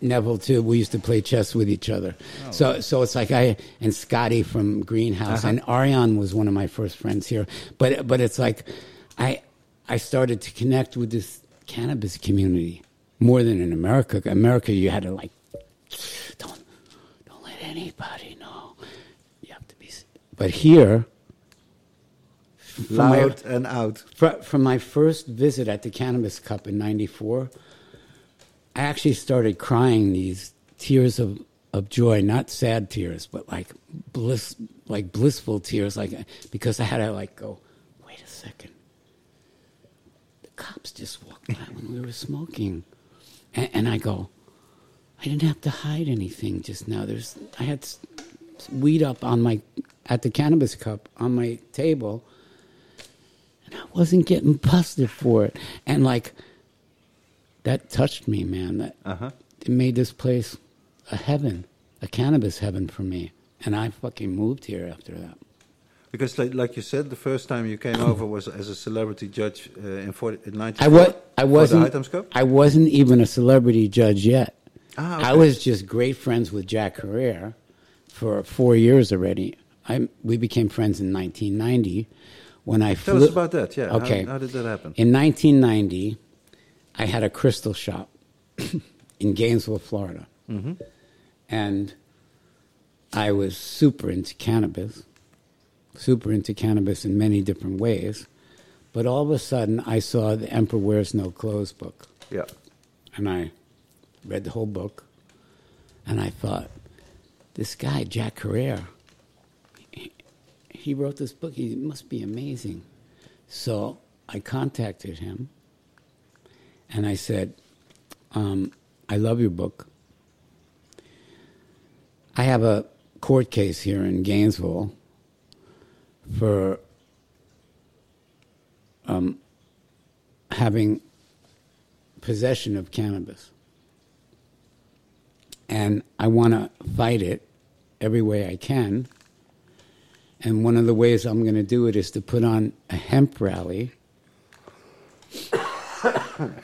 Neville too. We used to play chess with each other. Oh. So, so it's like I and Scotty from Greenhouse Uh-huh. and Ariane was one of my first friends here. But, but it's like I, I started to connect with this cannabis community more than in America. America, you had to like, don't, don't let anybody know. You have to be. But here, from my- loud and out. Fr- from my first visit at the Cannabis Cup in '94, I actually started crying these tears of of joy, not sad tears, but like bliss, like blissful tears, like because I had to like go, wait a second. Cops just walked by when we were smoking, and, and I go, I didn't have to hide anything just now. There's I had weed up on my at the cannabis cup on my table, and I wasn't getting busted for it, and like that touched me, man. That Uh-huh. it made this place a heaven, a cannabis heaven for me. And I fucking moved here after that. Because, like, like you said, the first time you came over was as a celebrity judge uh, in, 40, in 94 I I for wasn't I wasn't even a celebrity judge yet. Ah, I was just great friends with Jack Herer for four years already. I we became friends in 1990 when I Tell flew. us about that. Yeah. How- Okay. How, did that happen? In 1990, I had a crystal shop in Gainesville, Florida. Mm-hmm. And I was super into cannabis, super into cannabis in many different ways. But all of a sudden, I saw The Emperor Wears No Clothes book. Yeah. And I read the whole book. And I thought, this guy, Jack Herer, he, he wrote this book. He must be amazing. So I contacted him and I said, um, I love your book. I have a court case here in Gainesville for um, having possession of cannabis. And I want to fight it every way I can. And one of the ways I'm going to do it is to put on a hemp rally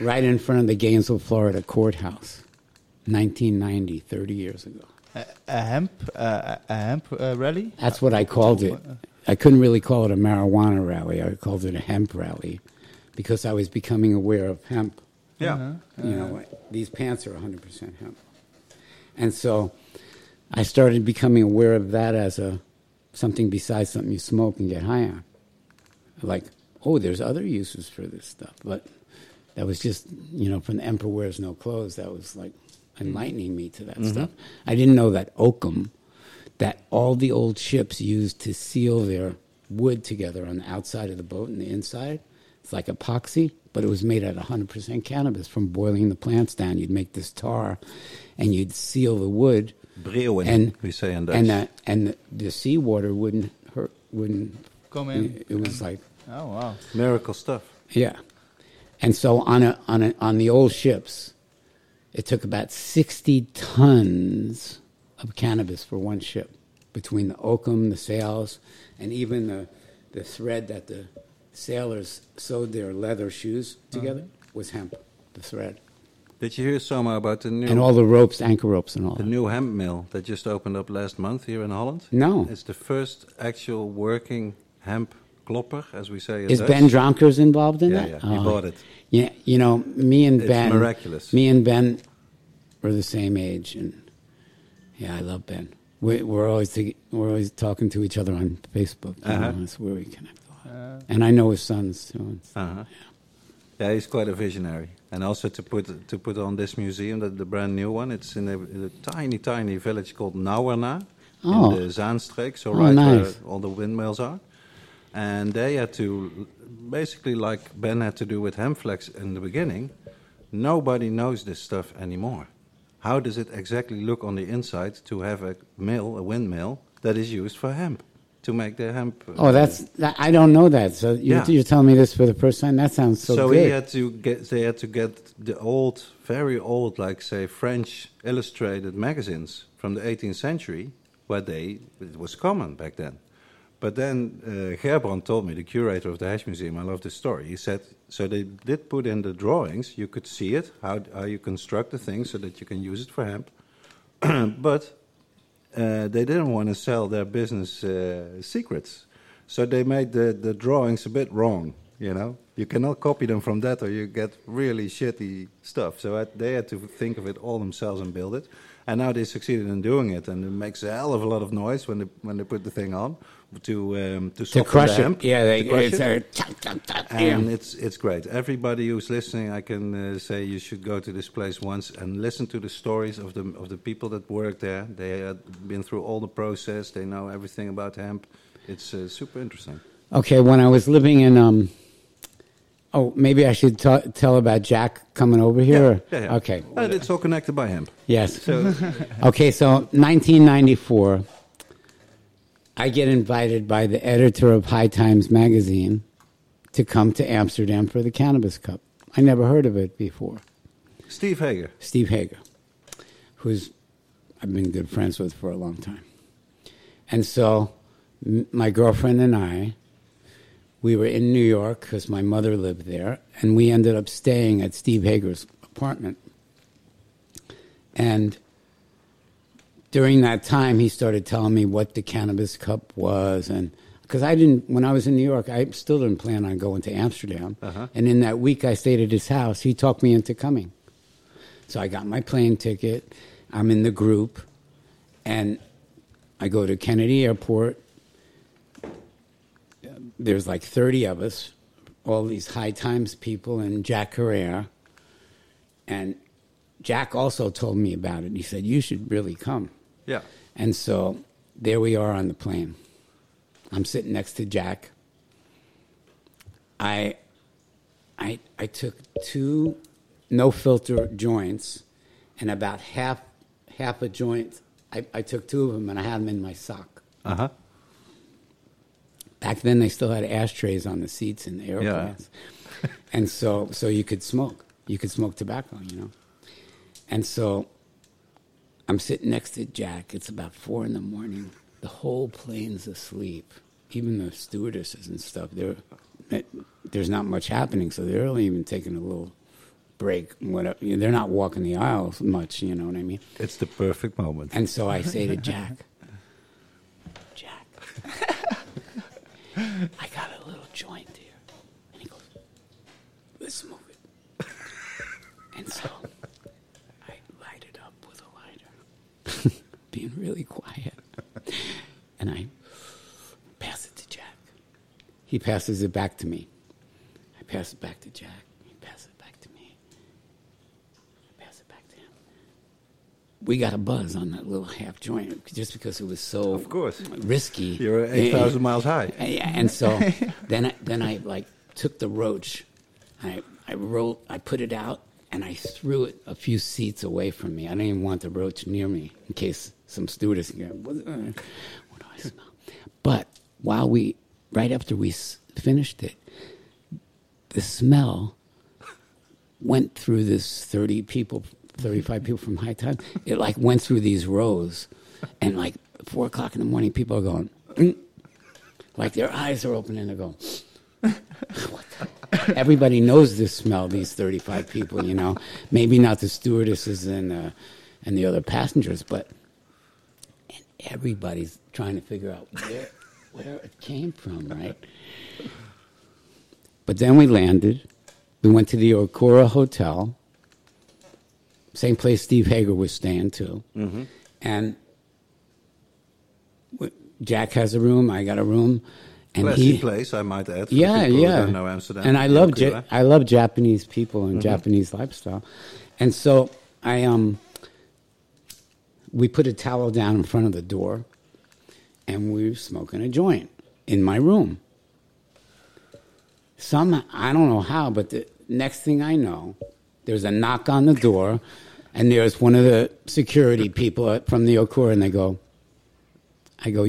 right in front of the Gainesville, Florida courthouse, 1990, 30 years ago. A, a hemp, uh, a hemp uh, rally. That's what I called it. I couldn't really call it a marijuana rally. I called it a hemp rally because I was becoming aware of hemp. Yeah. Uh-huh. You know, uh-huh. these pants are 100% hemp. And so I started becoming aware of that as a something besides something you smoke and get high on. Like, oh, there's other uses for this stuff. But that was just, you know, from the Emperor Wears No Clothes, that was like mm-hmm. enlightening me to that mm-hmm. stuff. I didn't know that oakum, that all the old ships used to seal their wood together on the outside of the boat and the inside, it's like epoxy, but it was made out of 100% cannabis from boiling the plants down. You'd make this tar and you'd seal the wood. Breeuwen, and we say in Dutch. and uh, and the, the seawater wouldn't hurt wouldn't Come in. It, it was like Oh wow. Miracle stuff. yeah, and so on a on a, on the old ships, it took about sixty tons of cannabis for one ship, between the oakum, the sails, and even the the thread that the sailors sewed their leather shoes together uh-huh. was hemp, the thread, Did you hear Soma about the new and all the ropes, anchor ropes, and all. the that. new hemp mill that just opened up last month here in Holland? No. It's the first actual working hemp klopper, as we say Is Dutch. Ben Dronkers involved in Yeah, that? yeah, he oh. bought it. Yeah, you know, me and It's Ben. miraculous. Me and Ben were the same age, and yeah, I love Ben. We, we're always to, we're always talking to each other on Facebook. You Uh-huh. know, that's where we connect a lot. and I know his sons too. Uh-huh. Yeah, he's quite a visionary. And also to put to put on this museum, the, the brand new one, it's in a, in a tiny, tiny village called Nauerna Oh. in the Zaanstreek, so Oh, right nice. where all the windmills are. And they had to, basically like Ben had to do with HempFlax in the beginning, nobody knows this stuff anymore. How does it exactly look on the inside to have a mill, a windmill, that is used for hemp, to make the hemp... uh, Oh, that's that, I don't know that. So you're, Yeah. you're telling me this for the first time. That sounds so, so had to get they had to get the old very old like say french illustrated magazines from the 18th century where they it was common back then but then uh, gerbrand told me the curator of the hash museum i love this story he said so they did put in the drawings you could see it how, how you construct the thing so that you can use it for hemp but uh, they didn't want to sell their business uh, secrets. So they made the, the drawings a bit wrong, you know. You cannot copy them from that or you get really shitty stuff. So I- they had to think of it all themselves and build it. And now they succeeded in doing it, and it makes a hell of a lot of noise when they, when they put the thing on. To um, to To crush the hemp. Yeah, they, crush it's it. a and yeah. it's it's great. Everybody who's listening, I can uh, say you should go to this place once and listen to the stories of the of the people that work there. They have been through all the process. They know everything about hemp. It's uh, super interesting. Okay, when I was living in, um, oh, maybe I should ta tell about Jack coming over here. or- yeah, yeah. Okay. And it's all connected by hemp. Yes. So Okay, so 1994, I get invited by the editor of High Times magazine to come to Amsterdam for the Cannabis Cup. I never heard of it before. Steve Hager. Steve Hager, who's I've been good friends with for a long time. And so m- my girlfriend and I, we were in New York because my mother lived there, and we ended up staying at Steve Hager's apartment. And during that time, he started telling me what the Cannabis Cup was, and because I didn't, when I was in New York, I still didn't plan on going to Amsterdam. Uh-huh. And in that week I stayed at his house, he talked me into coming. So I got my plane ticket. I'm in the group, and I go to Kennedy Airport. There's like 30 of us, all these high times people, and Jack Herer. And Jack also told me about it. He said, You should really come. Yeah. And so there we are on the plane. I'm sitting next to Jack. I, I, I took two no filter joints, and about half half a joint. I, I took two of them and I had them in my sock. Uh huh. Back then, they still had ashtrays on the seats in the airplanes, and so so you could smoke. You could smoke tobacco, you know. And so I'm sitting next to Jack. It's about four in the morning. The whole plane's asleep. Even the stewardesses and stuff. They're, there's not much happening, so they're only even taking a little break. Whatever. They're not walking the aisles much. You know what I mean? It's the perfect moment. And so I say to Jack, Jack, I got a little joint here. And he goes, let's move it. And so I light it up with a lighter, being really quiet. And I pass it to Jack. He passes it back to me. I pass it back to Jack. He passes it back to me. I pass it back to him we got a buzz on that little half joint just because it was so Of course. risky. You're 8,000 miles high. Yeah, and so then I, then I like took the roach, I I rolled, I put it out, and I threw it a few seats away from me. I didn't even want the roach near me in case some stewardess can what, what do I smell? But while we, right after we finished it, the smell went through this 30 people 35 people from high time it like went through these rows and like four o'clock in the morning people are going "Mm." like their eyes are open and they're going? Everybody knows this smell these 35 people you know. Maybe not the stewardesses and uh, and the other passengers but and everybody's trying to figure out where where it came from right? But then we landed. We went to the Okura Hotel, same place Steve Hager was staying too. And w- Jack has a room, I got a room, and Classy he place, I might add. Yeah, who yeah. don't know Amsterdam. And I love ja- I love Japanese people and Japanese lifestyle, and so I um we put a towel down in front of the door, and we were smoking a joint in my room. Some I don't know how, but the next thing I know, there's a knock on the door, and there's one of the security people from the Okura, and they go, I go,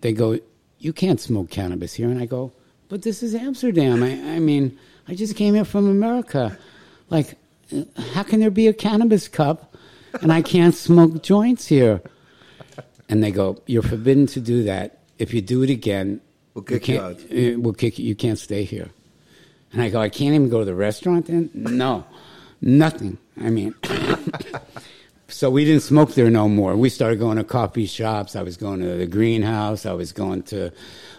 they go, you can't smoke cannabis here. And I go, but this is Amsterdam. I, I mean, I just came here from America. Like, how can there be a cannabis cup and I can't smoke joints here? And they go, you're forbidden to do that. If you do it again, We'll kick you can't, out. uh, We'll kick you. You can't stay here. And I go, I can't even go to the restaurant then? No, nothing. I mean, so we didn't smoke there no more. We started going to coffee shops. I was going to the greenhouse. I was going to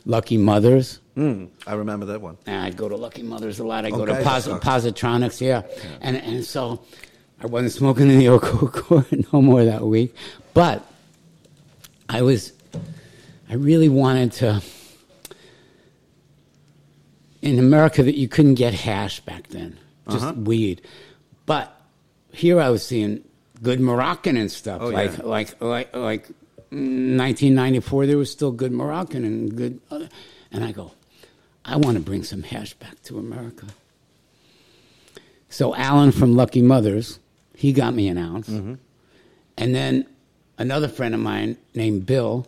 Lucky Mothers. Mm, I remember that one. And I'd go to Lucky Mothers a lot. I'd go to Pos- Positronics, yeah. And, and so I wasn't smoking in the Okoko no more that week. But I was I really wanted to. In America, that you couldn't get hash back then, just Uh-huh. weed. But here, I was seeing good Moroccan and stuff. Oh, like, yeah. like, like, like, mm, 1994, there was still good Moroccan and good. Other, and I go, I want to bring some hash back to America. So Alan from Lucky Mothers, he got me an ounce. And then another friend of mine named Bill,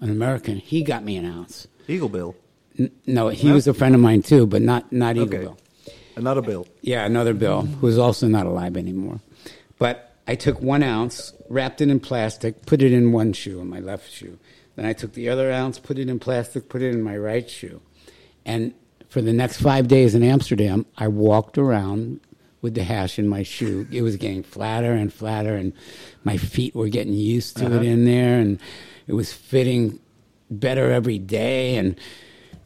an American, he got me an ounce. Eagle Bill. N- no, he No? was a friend of mine too, but not not Eagle Okay. Bill. Another Bill. Yeah, another Bill who's also not alive anymore. But I took one ounce, wrapped it in plastic, put it in one shoe, in my left shoe. Then I took the other ounce, put it in plastic, put it in my right shoe. And for the next five days in Amsterdam, I walked around with the hash in my shoe. It was getting flatter and flatter, and my feet were getting used to it uh-huh. in there, and it was fitting better every day. And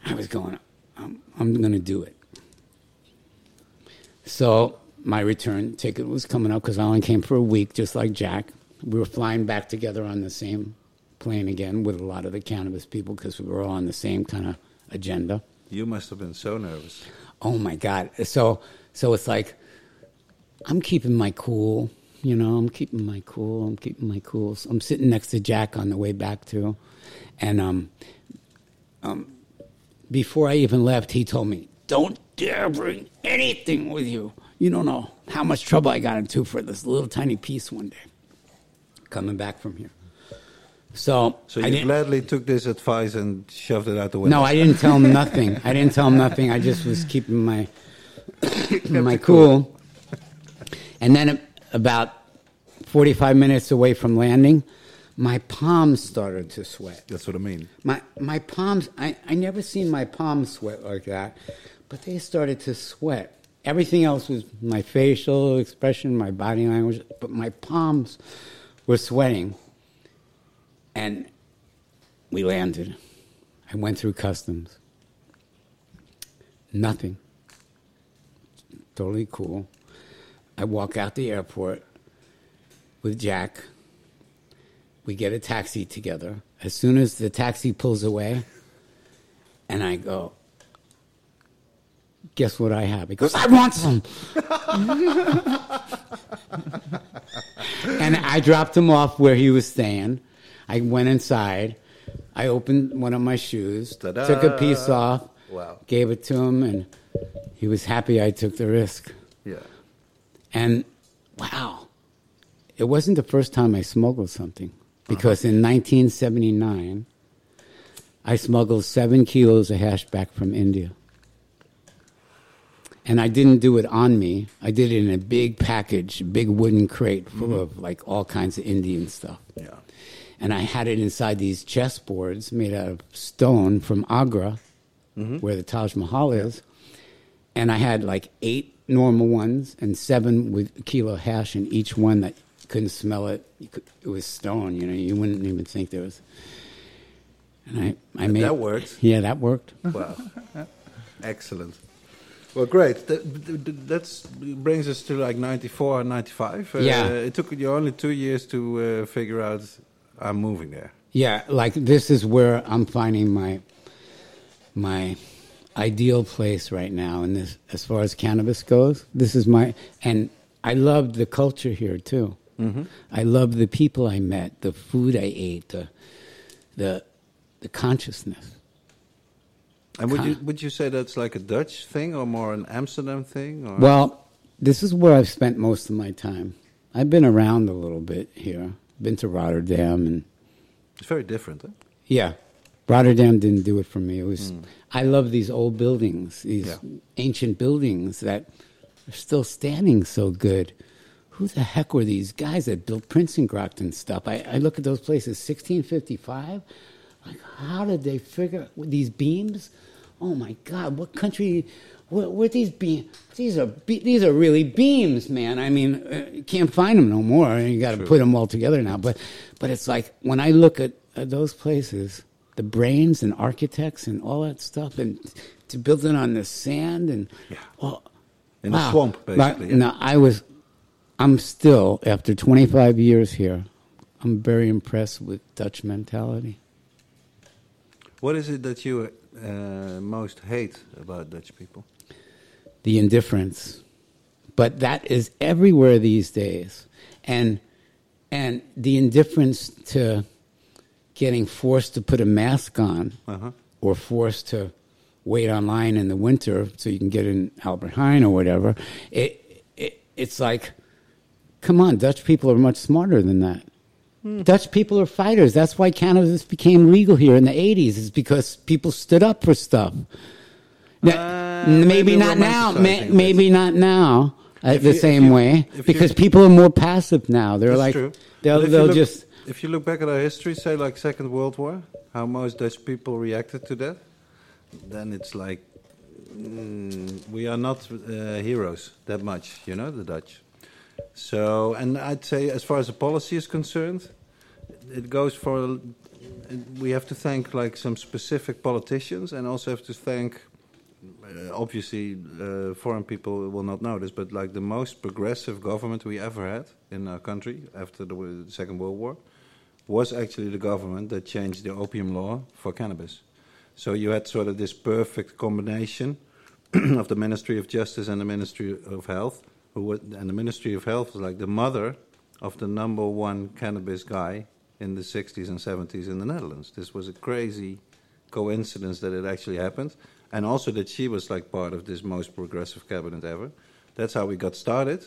I was going, I'm, I'm going to do it. So my return ticket was coming up because I only came for a week, just like Jack. We were flying back together on the same plane again with a lot of the cannabis people because we were all on the same kind of agenda. You must have been so nervous. Oh my God! So so it's like I'm keeping my cool. You know, I'm keeping my cool. I'm keeping my cool. So I'm sitting next to Jack on the way back too, and um, um, before I even left, he told me, "Don't dare bring anything with you. You don't know how much trouble I got into for this little tiny piece one day coming back from here." So, So I you gladly took this advice and shoved it out the window. no, I didn't tell him nothing. I didn't tell him nothing. I just was keeping my my cool. cool. And then about 45 minutes away from landing, my palms started to sweat. That's what I mean. My my palms I, I never seen my palms sweat like that, but they started to sweat. Everything else was my facial expression, my body language, but my palms were sweating. And we landed. I went through customs. Nothing. Totally cool. I walk out the airport with Jack. We get a taxi together. As soon as the taxi pulls away, and I go, Guess what I have? He goes, I want some. and I dropped him off where he was staying. I went inside. I opened one of my shoes, Ta-da. took a piece off, Wow. gave it to him, and he was happy I took the risk. Yeah. And wow, it wasn't the first time I smuggled something uh-huh. because in 1979, I smuggled seven kilos of hash back from India. And I didn't do it on me. I did it in a big package, a big wooden crate full mm-hmm. of like all kinds of Indian stuff. Yeah. And I had it inside these chessboards made out of stone from Agra, mm-hmm. where the Taj Mahal is. And I had like eight normal ones and seven with a kilo hash in each one that you couldn't smell it. You could, it was stone, you know, you wouldn't even think there was. And I, I made that worked? Yeah, that worked. Wow. Excellent. Well, great. That that's, brings us to like 94 and 95. Uh, Yeah. It took you only two years to uh, figure out I'm moving there. Yeah, like this is where I'm finding my my ideal place right now and this as far as cannabis goes. This is my and I loved the culture here too. Mm-hmm. I loved the people I met, the food I ate, the the the consciousness. And would you would you say that's like a Dutch thing or more an Amsterdam thing? Or? Well, this is where I've spent most of my time. I've been around a little bit here. Been to Rotterdam and it's very different. Huh? Yeah. Rotterdam didn't do it for me. It was hmm. I love these old buildings, these. Yeah. ancient buildings that are still standing so good. Who the heck were these guys that built Prinsengracht and stuff? I, I look at those places, 1655. Like, how did they figure with these beams? Oh my God! What country? Where, where these beams? These are be, these are really beams, man. I mean, uh, you can't find them no more. You got to put them all together now. But but it's like when I look at, at those places, the brains and architects and all that stuff, and to build it on the sand and Yeah. oh, In a wow. swamp, basically, yeah. No, I was. I'm still after 25 years here. I'm very impressed with Dutch mentality. What is it that you uh, most hate about Dutch people? the indifference. But that is everywhere these days. And and the indifference to getting forced to put a mask on Uh-huh. or forced to wait online in the winter so you can get in Albert Heijn or whatever. It, it it's like come on, Dutch people are much smarter than that. Dutch people are fighters. That's why cannabis became legal here in the 80s, is because people stood up for stuff. Now, Uh, maybe, not now. May, maybe not now uh, the you- same you- way because people are more passive now. They're That's like true. they'll if you they'll look- just If you look back at our history, say like Second World War, how most Dutch people reacted to that, then it's like mm, we are not uh, heroes that much, you know, the Dutch. So, and I'd say as far as the policy is concerned, it goes for. We have to thank like some specific politicians, and also have to thank uh, obviously uh, foreign people will not know this, but like the most progressive government we ever had in our country after the, the Second World War was actually the government that changed the opium law for cannabis. So you had sort of this perfect combination of the Ministry of Justice and the Ministry of Health, who wa- and the Ministry of Health was like the mother of the number one cannabis guy in the 60s and 70s in the Netherlands. This was a crazy coincidence that it actually happened, and also that she was like part of this most progressive cabinet ever. That's how we got started.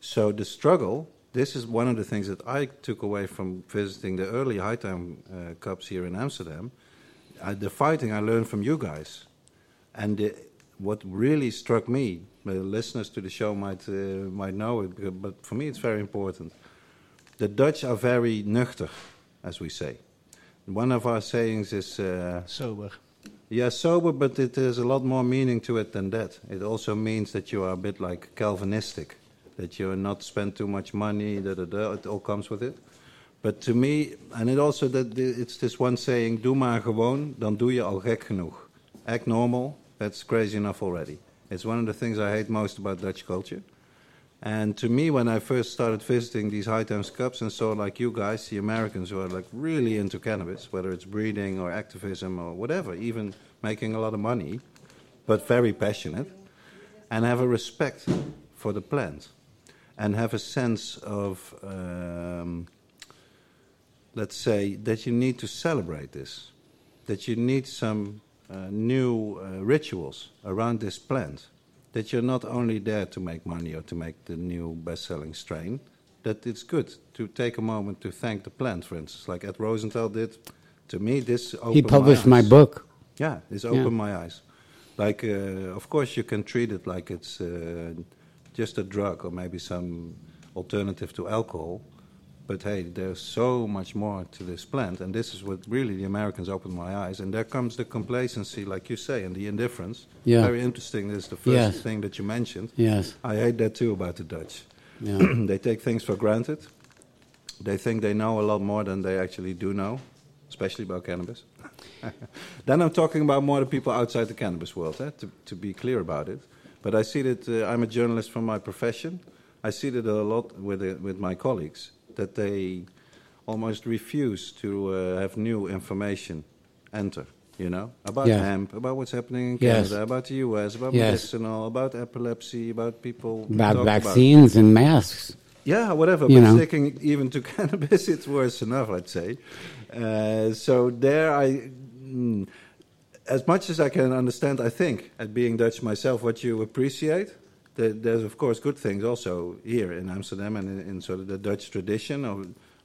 So the struggle. This is one of the things that I took away from visiting the early high time uh, cups here in Amsterdam. Uh, the fighting I learned from you guys, and the, what really struck me. The listeners to the show might uh, might know it, but for me it's very important. The Dutch are very nuchter, as we say. One of our sayings is. Uh, Sober. yeah, sober, but it has a lot more meaning to it than that. It also means that you are a bit like Calvinistic, that you're not spend too much money, da, da, da, it all comes with it. But to me, and it also that it's this one saying, doe maar gewoon, dan doe je al gek genoeg. Act normal, that's crazy enough already. It's one of the things I hate most about Dutch culture. And to me, when I first started visiting these high times cups and saw like you guys, the Americans who are like really into cannabis, whether it's breeding or activism or whatever, even making a lot of money, but very passionate, and have a respect for the plant, and have a sense of, um, let's say, that you need to celebrate this, that you need some new uh, rituals around this plant that you're not only there to make money or to make the new best-selling strain, that it's good to take a moment to thank the plant, for instance, like Ed Rosenthal did. To me, this opened he published my eyes. book. Yeah, it's Yeah. opened my eyes. Like, uh, of course, you can treat it like it's uh, just a drug or maybe some alternative to alcohol. But hey, there's so much more to this plant, and this is what really the Americans opened my eyes. And there comes the complacency, like you say, and the indifference. Yeah. Very interesting. This is the first Yes. thing that you mentioned. Yes. I hate that too about the Dutch. Yeah. they take things for granted. They think they know a lot more than they actually do know, especially about cannabis. then I'm talking about more the people outside the cannabis world, eh, to, to be clear about it. But I see that uh, I'm a journalist from my profession. I see that a lot with, uh, with my colleagues, that they almost refuse to uh, have new information enter, you know, about Yeah. hemp, about what's happening in Yes. Canada, about the US, about Yes. medicinal, about epilepsy, about people. About vaccines and masks. yeah, whatever. You but know. sticking even to cannabis, it's worse enough, I'd say. Uh, so there, I, mm, as much as I can understand, I think, at being Dutch myself, what you appreciate. There, there's of course good things also here in Amsterdam and in, in sort of the Dutch tradition of,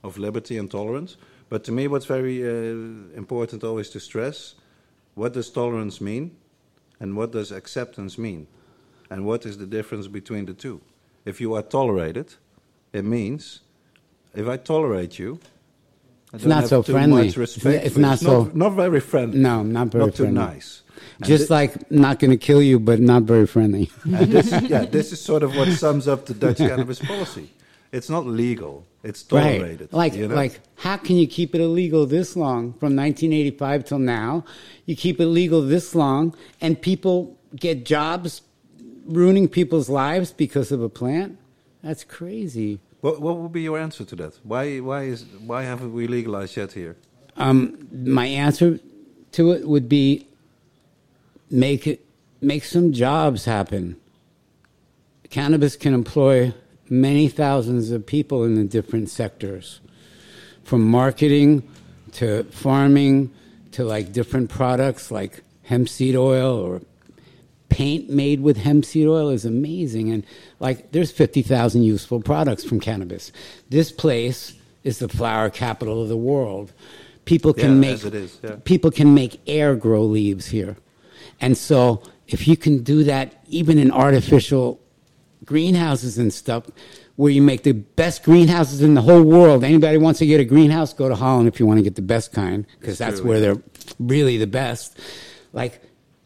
of liberty and tolerance. But to me, what's very uh, important always to stress: what does tolerance mean, and what does acceptance mean, and what is the difference between the two? If you are tolerated, it means if I tolerate you, I It's don't not so too friendly. much respect. It's for you. not so- not, very friendly. No, not very not too friendly. nice. And Just like not going to kill you, but not very friendly. this, yeah, this is sort of what sums up the Dutch cannabis policy. It's not legal; it's tolerated. Right. Like, you know? like, how can you keep it illegal this long from 1985 till now? You keep it legal this long, and people get jobs, ruining people's lives because of a plant. That's crazy. what, what would be your answer to that? Why, why is, why haven't we legalized yet here? Um, my answer to it would be make it make some jobs happen. Cannabis can employ many thousands of people in the different sectors, from marketing to farming to like different products like hemp seed oil or paint made with hemp seed oil is amazing. And like, there's 50,000 useful products from cannabis. This place is the flower capital of the world. People can Yeah, make as it is, yeah. people can make air grow leaves here, and so if you can do that, even in artificial greenhouses and stuff, where you make the best greenhouses in the whole world. Anybody wants to get a greenhouse, go to Holland if you want to get the best kind, because that's true, where they're really the best. Like,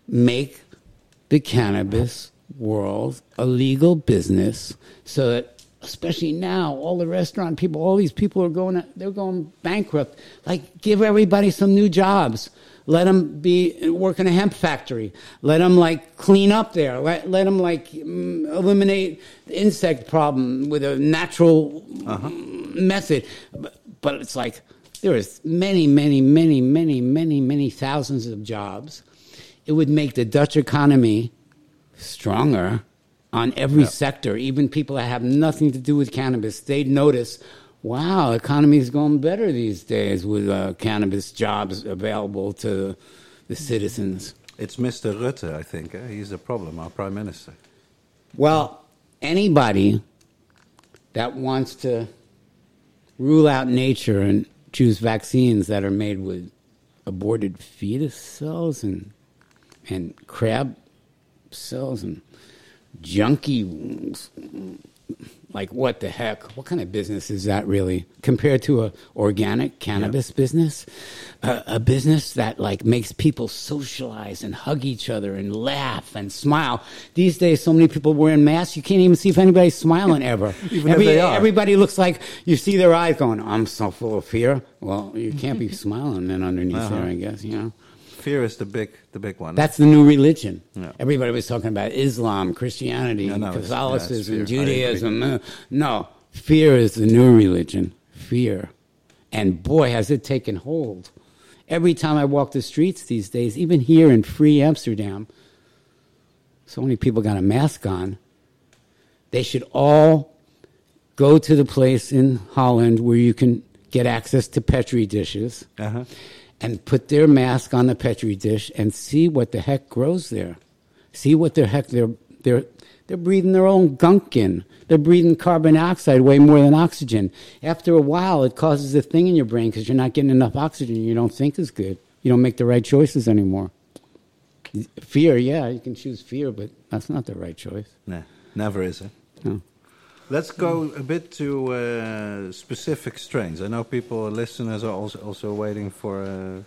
make the cannabis world a legal business so that especially now all the restaurant people all these people are going they're going bankrupt like give everybody some new jobs let them be work in a hemp factory. Let them like clean up there. Let, let them like mm, eliminate the insect problem with a natural mm, method. But, but it's like there is many many many many many many thousands of jobs. It would make the Dutch economy stronger on every sector. Even people that have nothing to do with cannabis, they'd notice, wow, economy's going better these days with uh, cannabis jobs available to the citizens. It's Mr. Rutte, I think. Eh? He's the problem, our prime minister. Well, anybody that wants to rule out nature and choose vaccines that are made with aborted fetus cells and and crab cells and junky like what the heck? What kind of business is that really? Compared to a organic cannabis business? A, a business that like makes people socialize and hug each other and laugh and smile. These days so many people wearing masks you can't even see if anybody's smiling ever. Even if they are. everybody looks like you see their eyes going i'm so full of fear. Well you can't be smiling then underneath Uh-huh. there i guess you know Fear is the big, the big one. that's the new religion. Yeah. Everybody was talking about Islam, Christianity, no, it's- Catholicism, yeah, it's Judaism. Uh, No, fear is the new religion. Fear. And boy, has it taken hold. Every time I walk the streets these days, even here in free Amsterdam, so many people got a mask on. They should all go to the place in Holland where you can get access to Petri dishes Uh-huh. And put their mask on the petri dish and see what the heck grows there. See what the heck they're they're they're breathing their own gunk in. They're breathing carbon dioxide way more than oxygen. After a while, it causes a thing in your brain because you're not getting enough oxygen. You don't think as good. You don't make the right choices anymore. Fear, yeah, you can choose fear, but that's not the right choice. Nah, never is it. No. Let's go a bit to uh, specific strains. I know people, listeners, are also also waiting for uh,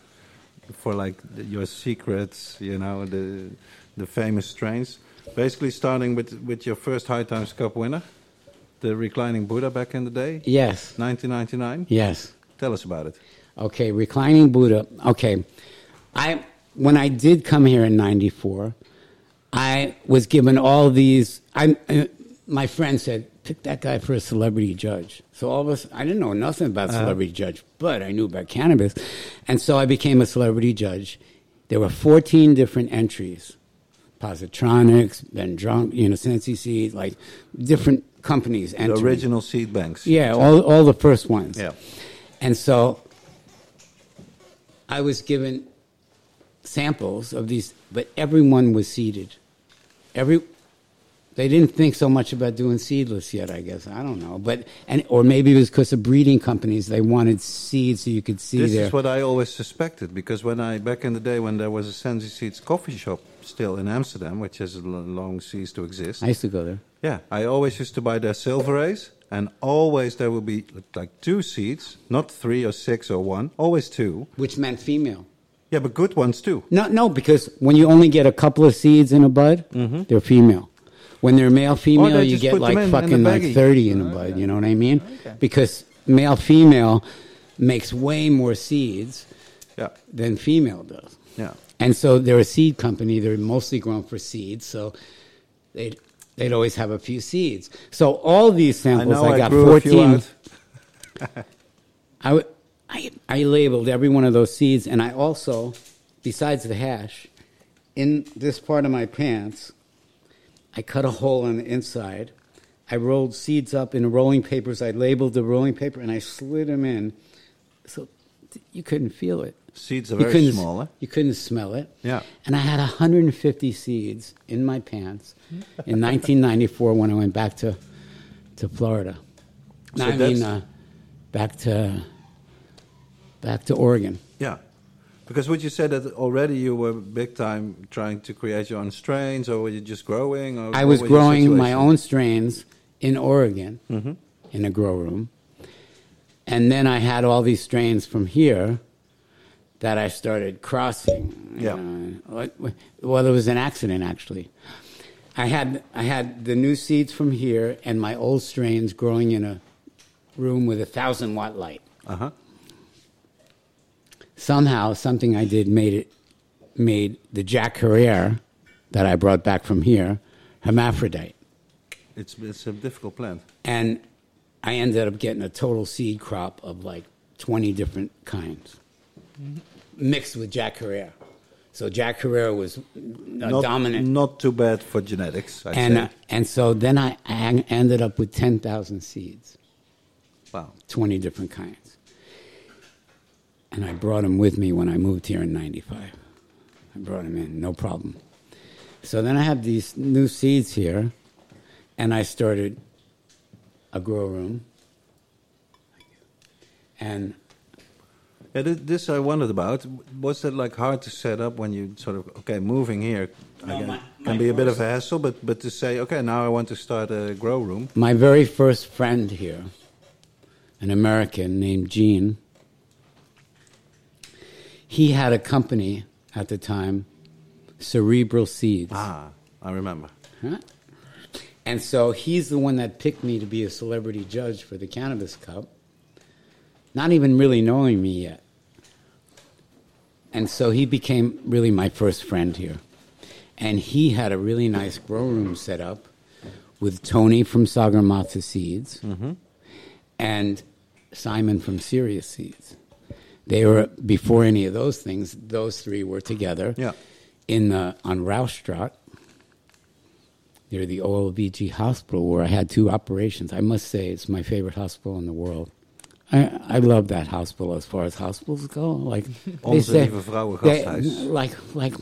for like the, your secrets. You know the the famous strains. Basically, starting with with your first High Times Cup winner, the reclining Buddha back in the day, Yes, 1999. yes. Tell us about it. Okay, reclining Buddha. Okay, I when I did come here in '94, I was given all these. I uh, my friend said pick that guy for a celebrity judge. So all of us, I didn't know nothing about uh-huh. celebrity judge, but I knew about cannabis, and so I became a celebrity judge. There were 14 different entries. Positronics, Ben Drunk, you know, Sensi Seed, like different companies The original seed banks. Yeah, all, all the first ones. Yeah. And so I was given samples of these, but everyone was seeded. Every they didn't think so much about doing seedless yet, I guess. I don't know, but and or maybe it was because of breeding companies. They wanted seeds so you could see This their. is what I always suspected because when I back in the day when there was a Sensi Seeds coffee shop still in Amsterdam, which has long ceased to exist. I used to go there. Yeah, I always used to buy their silver A's, and always there would be like two seeds, not three or six or one, always two. Which meant female. Yeah, but good ones too. No, no, because when you only get a couple of seeds in a bud, mm-hmm. they're female. When they're male female, you get like in- in fucking like thirty in a bud. You know what I mean? Because male female makes way more seeds Yeah, than female does. yeah. And so they're a seed company. They're mostly grown for seeds. So they'd, they'd always have a few seeds. So all these I samples, know I, I, got grew a few 14. out. I, w- I, I labeled every one of those seeds, and I also besides the hash, in this part of my pants, I cut a hole on the inside. I rolled seeds up in rolling papers. I labeled the rolling paper and I slid them in, so you couldn't feel it. Seeds are You very small? You couldn't smell it. Yeah. And I had 150 seeds in my pants in 1994 when I went back to to Florida. So I mean, uh, back to back to Oregon. Yeah. Because would you say that already you were big time trying to create your own strains, or were you just growing? Or I was growing my own strains in Oregon Mm-hmm. in a grow room. And then I had all these strains from here that I started crossing. Yeah. Uh, well, there was an accident actually. I had I had the new seeds from here and my old strains growing in a room with a thousand watt light. Uh huh. Somehow, something I did made it made the Jack Herer that I brought back from here hermaphrodite. It's it's a difficult plant. and I ended up getting a total seed crop of like 20 different kinds mixed with Jack Herer. So Jack Herer was a Not, dominant. Not too bad for genetics. I'd and, uh, and so then I, I ended up with 10,000 seeds, wow. 20 different kinds. And I brought them with me when I moved here in 95. I brought them in, no problem. So then I have these new seeds here, and I started a grow room. And Yeah, this I wondered about. Was it like hard to set up when you sort of okay moving here? No, again, my- can be a bit of a hassle, but but to say okay now I want to start a grow room. My very first friend here, an American named Gene, he had a company at the time, Cerebral Seeds. Ah, I remember. Huh? And so he's the one that picked me to be a celebrity judge for the Cannabis Cup, not even really knowing me yet. And so he became really my first friend here. And he had a really nice grow room set up with Tony from Sagarmatha Seeds and Simon from Serious Seeds. They were, before any of those things, those three were together Yeah. in the, on Raustraat near the OLVG hospital where I had two operations. I must say it's my favorite hospital in the world. I, I love that hospital as far as hospitals go. Like they say, they- like like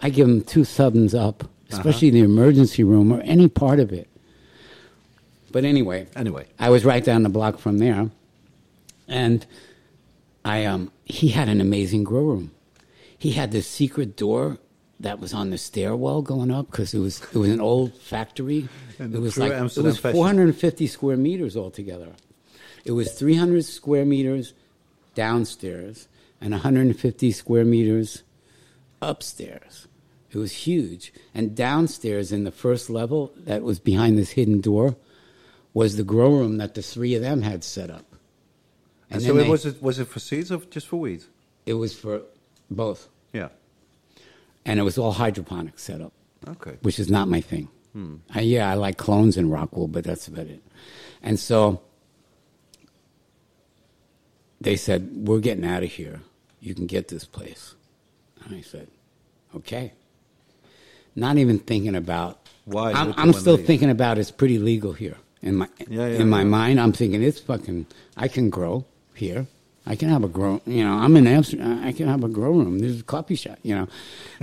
I give them two thumbs up, especially the emergency room or any part of it. But anyway, Anyway, I was right down the block from there, and I um he had an amazing grow room. He had this secret door that was on the stairwell going up because it was it was an old factory. It was like it Amsterdam was fashion. 450 square meters altogether. It was 300 square meters downstairs and 150 square meters upstairs. It was huge. And downstairs in the first level, that was behind this hidden door, was the grow room that the three of them had set up. And, so it they- was it was it for seeds or just for weeds? It was for both. Yeah. And it was all hydroponic setup, Okay. which is not my thing. Hmm. I, yeah, I like clones in Rockwool, but that's about it. And so they said, We're getting out of here. You can get this place. And I said, Okay. Not even thinking about Why I'm, I'm still leave? thinking about it's pretty legal here. In my Yeah, yeah, in my mind, I'm thinking it's fucking. I can grow here. I can have a grow. You know, I'm in Amsterdam. I can have a grow room. There's a coffee shop. You know,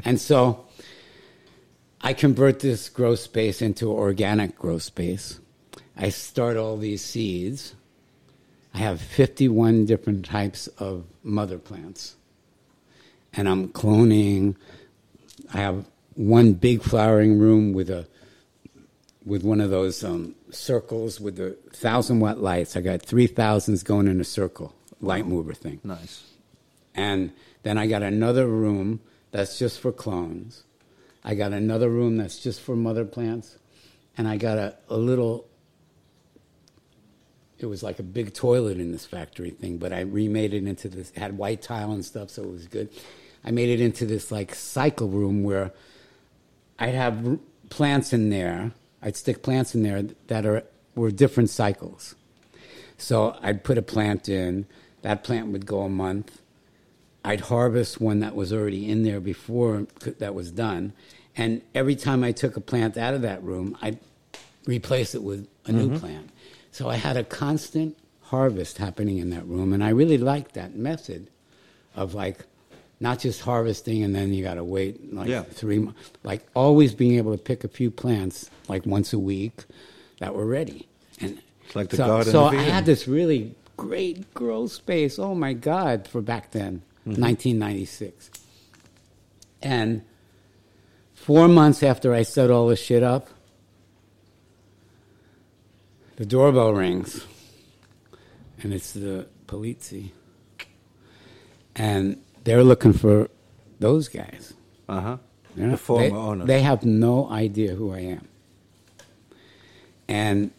and so I convert this grow space into organic grow space. I start all these seeds. I have 51 different types of mother plants. And I'm cloning. I have one big flowering room with a with one of those um, circles with the thousand watt lights. I got three thousands going in a circle, light mover thing. Nice. And then I got another room that's just for clones. I got another room that's just for mother plants. And I got a, a little, it was like a big toilet in this factory thing, but I remade it into this, had white tile and stuff, so it was good. I made it into this like cycle room where I'd have r- plants in there. I'd stick plants in there that are were different cycles. So I'd put a plant in. That plant would go a month. I'd harvest one that was already in there before that was done. And every time I took a plant out of that room, I'd replace it with a new mm-hmm. plant. So I had a constant harvest happening in that room. And I really liked that method of like not just harvesting and then you got to wait like Yeah. three months, like always being able to pick a few plants like once a week that were ready. And It's like the so, Garden so I had this really great grow space. Oh my God, for back then, Mm-hmm. 1996. And four months after I set all this shit up, the doorbell rings, and it's the polizzi, and they're looking for those guys. Uh huh. Yeah. The former they, owners. They have no idea who I am. And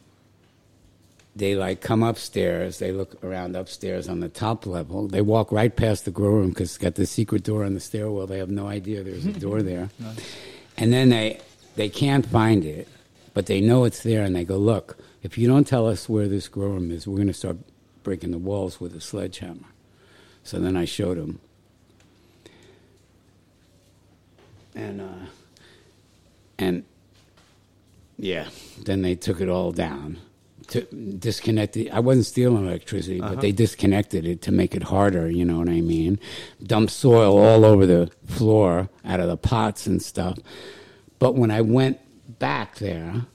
they like come upstairs. They look around upstairs on the top level. They walk right past the grow room because it's got the secret door on the stairwell. They have no idea there's a door there. And then they they can't find it, but they know it's there. And they go, "Look, if you don't tell us where this grow room is, we're going to start breaking the walls with a sledgehammer." So then I showed them. And uh, and yeah, then they took it all down. To disconnected. I wasn't stealing electricity, but they disconnected it to make it harder. You know what I mean? Dumped soil all over the floor out of the pots and stuff. But when I went back there,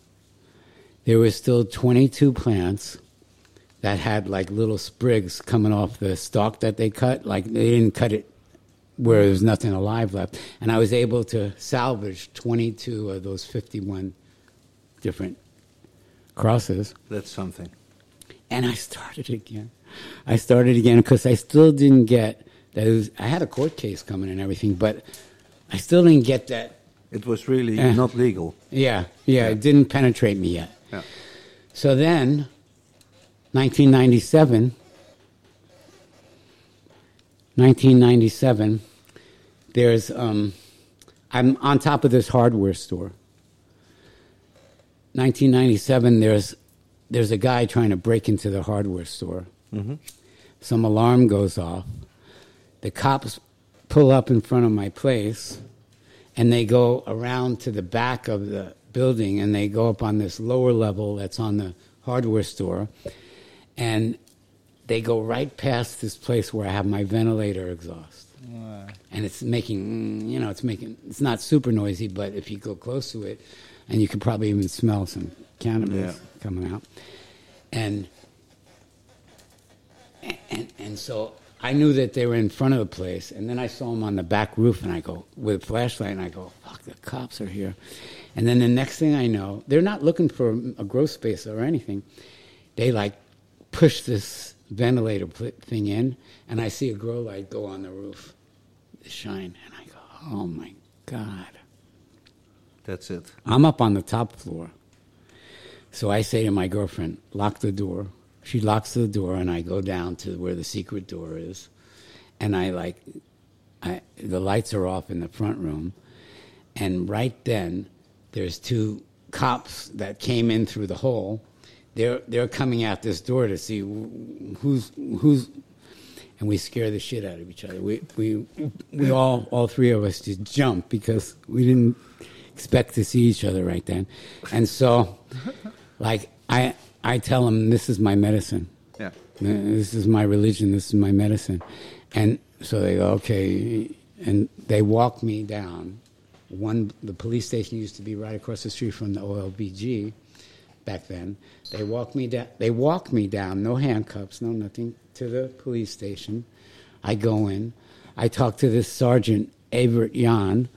there was still 22 plants that had like little sprigs coming off the stalk that they cut. Like they didn't cut it where there's nothing alive left. And I was able to salvage 22 of those 51 different crosses. That's something. And I started again. I started again because I still didn't get that. It was, I had a court case coming and everything, but I still didn't get that. It was really Yeah. not legal. Yeah, yeah, it didn't penetrate me yet. Yeah. So then, 1997, 1997, there's, um, I'm on top of this hardware store. 1997, there's, there's a guy trying to break into the hardware store. Some alarm goes off. The cops pull up in front of my place and they go around to the back of the building and they go up on this lower level that's on the hardware store and they go right past this place where I have my ventilator exhaust. And it's making, mm, you know, it's making, it's not super noisy, but if you go close to it, and you can probably even smell some cannabis Yeah. coming out. And, and, and so I knew that they were in front of the place, and then I saw them on the back roof, and I go, with a flashlight, and I go, fuck, the cops are here. And then the next thing I know, they're not looking for a grow space or anything. They like push this ventilator thing in, and I see a grow light go on the roof, shine, and I go, oh my God. That's it. I'm up on the top floor. So I say to my girlfriend, lock the door. She locks the door, and I go down to where the secret door is. And I like, I, the lights are off in the front room. And right then, there's two cops that came in through the hole. They're, they're coming out this door to see who's, who's, and we scare the shit out of each other. We, we, we all, all three of us just jump because we didn't expect to see each other right then. And so, like, I, I tell them, this is my medicine. Yeah. This is my religion. This is my medicine. And so they go, okay. And they walk me down. One, the police station used to be right across the street from the OLVG back then. They walk me down. They walk me down, no handcuffs, no nothing, to the police station. I go in. I talk to this sergeant, Evert Jan,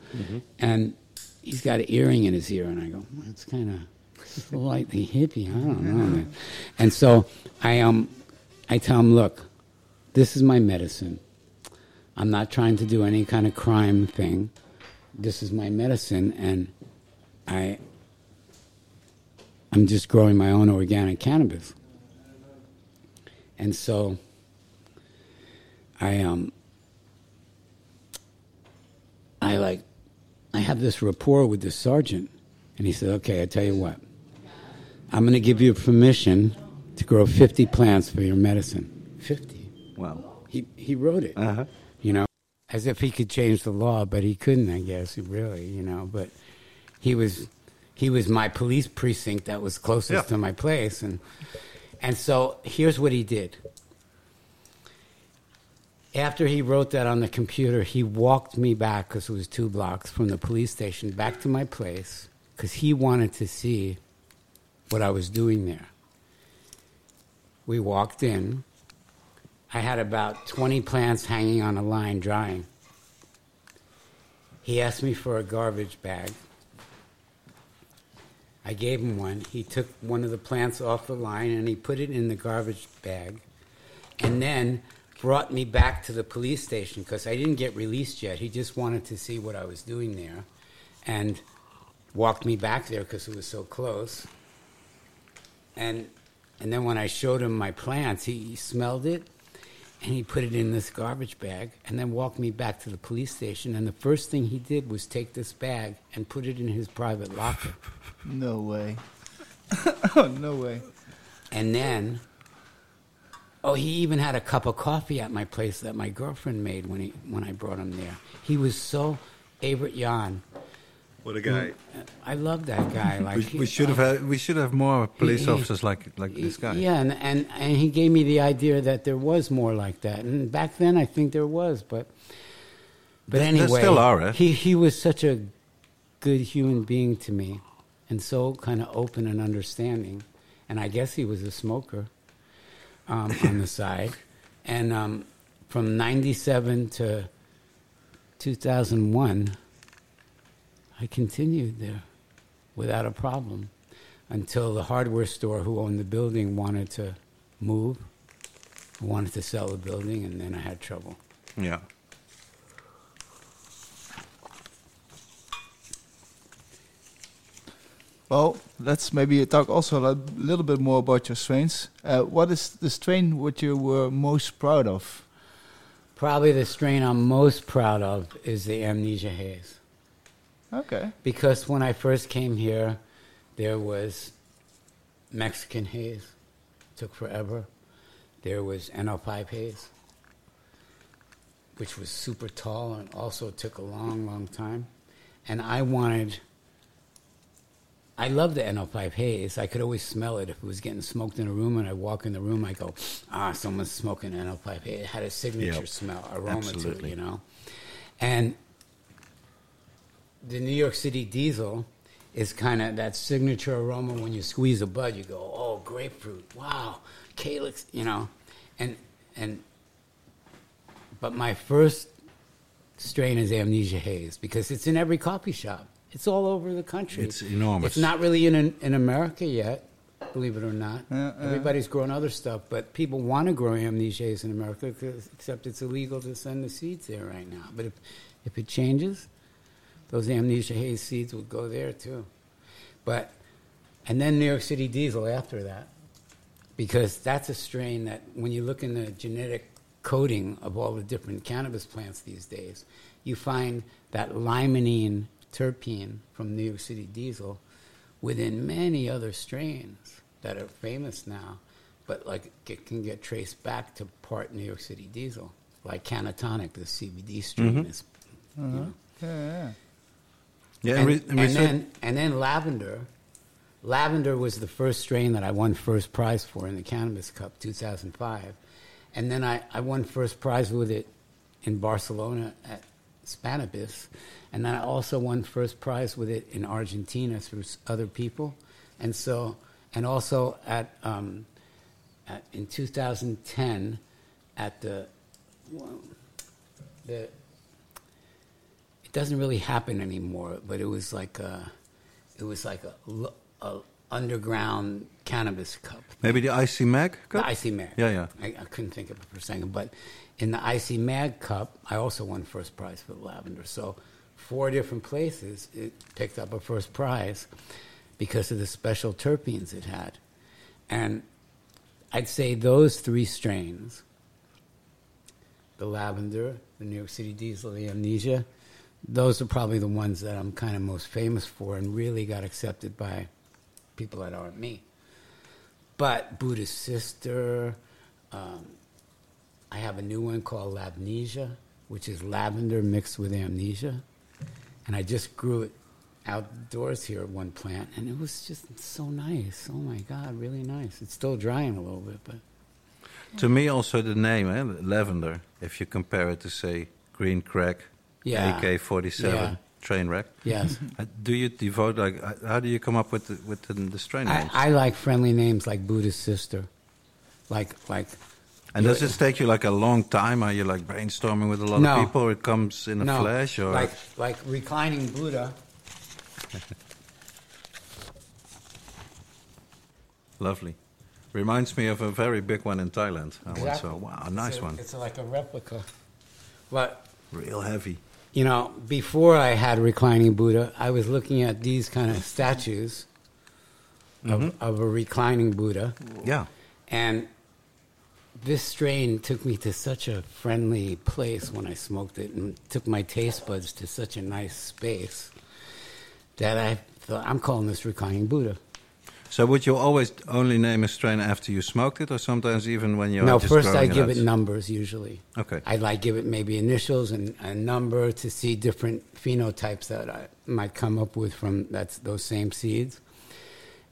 and he's got an earring in his ear, and I go, that's kind of slightly hippie. I don't know. man." And so I um, I tell him, look, this is my medicine. I'm not trying to do any kind of crime thing. This is my medicine, and I I'm just growing my own organic cannabis. And so I um I like I have this rapport with the sergeant and he said, "Okay, I tell you what. I'm going to give you permission to grow 50 plants for your medicine." 50. Wow. He he wrote it. Uh-huh. You know. as if he could change the law, but he couldn't. I guess really, you know. But he was he was my police precinct that was closest Yeah. to my place, and and so here's what he did. After he wrote that on the computer, he walked me back because it was two blocks from the police station back to my place because he wanted to see what I was doing there. We walked in. I had about 20 plants hanging on a line drying. He asked me for a garbage bag. I gave him one. He took one of the plants off the line and he put it in the garbage bag and then brought me back to the police station because I didn't get released yet. He just wanted to see what I was doing there and walked me back there because it was so close. And and then when I showed him my plants, he, he smelled it and he put it in this garbage bag and then walked me back to the police station. And the first thing he did was take this bag and put it in his private locker. No way. oh, no way. And then, oh, he even had a cup of coffee at my place that my girlfriend made when he when I brought him there. He was so Evert Jan. What a guy. I love that guy. Like We, we should have had, we should have more police he- officers like like this guy. Yeah, and, and and he gave me the idea that there was more like that, and back then I think there was, but but There- there anyway, still are, eh? he he was such a good human being to me, and so kind of open and understanding, and I guess he was a smoker um, on the side, and um, from '97 to 2001, I continued there without a problem until the hardware store who owned the building wanted to move, wanted to sell the building, and then I had trouble. Yeah. Well, let's maybe talk also a little bit more about your strains. Uh, what is the strain what you were most proud of? Probably the strain I'm most proud of is the Amnesia Haze. Okay. Because when I first came here, there was Mexican haze, took forever. There was NL5 haze, which was super tall and also took a long, long time. And I wanted, I love the NL5 haze. I could always smell it if it was getting smoked in a room, and I walk in the room, I go, ah, someone's smoking NL5 haze. It had a signature Yep. smell, aroma to it, Absolutely. you know. And the New York City diesel is kind of that signature aroma when you squeeze a bud, you go, oh, grapefruit, wow, calyx, you know, and and. But my first strain is Amnesia Haze because it's in every coffee shop. It's all over the country. It's enormous. It's not really in in America yet, believe it or not. Yeah, yeah. Everybody's growing other stuff, but people want to grow Amnesia Haze in America, 'cause- except it's illegal to send the seeds there right now. But if if it changes, those amnesia haze seeds would go there too. But and then New York City diesel after that. Because that's a strain that when you look in the genetic coding of all the different cannabis plants these days, you find that limonene terpene from New York City diesel within many other strains that are famous now, but like it can get traced back to part New York City diesel, like Cannatonic, the CBD strain mm-hmm. is. you uh-huh. know, Yeah, yeah. Yeah, and, re- and and then and then lavender. Lavender was the first strain that I won first prize for in the Cannabis Cup 2005. And then I, I won first prize with it in Barcelona at Spannabis. And then I also won first prize with it in Argentina through other people. And so, and also at, um, at in 2010 at the, well, the it doesn't really happen anymore, but it was like a, it was like a, a underground cannabis cup. maybe the IC Mag Cup? The IC Mag. Yeah, yeah. I, I couldn't think of it for a second, but in the IC Mag Cup, I also won first prize for the lavender. So four different places it picked up a first prize because of the special terpenes it had, and I'd say those three strains, the lavender, the New York City diesel, the amnesia, those are probably the ones that I'm kind of most famous for and really got accepted by people that aren't me. But Buddha's Sister, um, I have a new one called Labnesia, which is lavender mixed with amnesia. And I just grew it outdoors here at one plant, and it was just so nice. Oh my God, really nice. It's still drying a little bit, but To me, also the name, eh, lavender. If you compare it to say green crack, Yeah. AK-47, Yeah. train wreck. yes. Uh, do you devote like? uh, How do you come up with the, with the, the strain I, names? I like friendly names like Buddha's sister. Like, like, and does this take you like a long time? Are you like brainstorming with a lot No. of people, or it comes in a no, flash? Or like, like reclining Buddha. lovely. Reminds me of a very big one in Thailand. I once Exactly. saw. Wow, a nice It's a- one. It's like a replica. But Real heavy. you know, before I had reclining Buddha, I was looking at these kind of statues Mm-hmm. of a reclining Buddha, Yeah. and this strain took me to such a friendly place when I smoked it, and took my taste buds to such a nice space that I thought I'm calling this reclining Buddha. So would you always only name a strain after you smoked it, or sometimes even when you're no, just first I growing give out? it numbers usually. Okay. I like give it maybe initials and a number to see different phenotypes that I might come up with from that's those same seeds,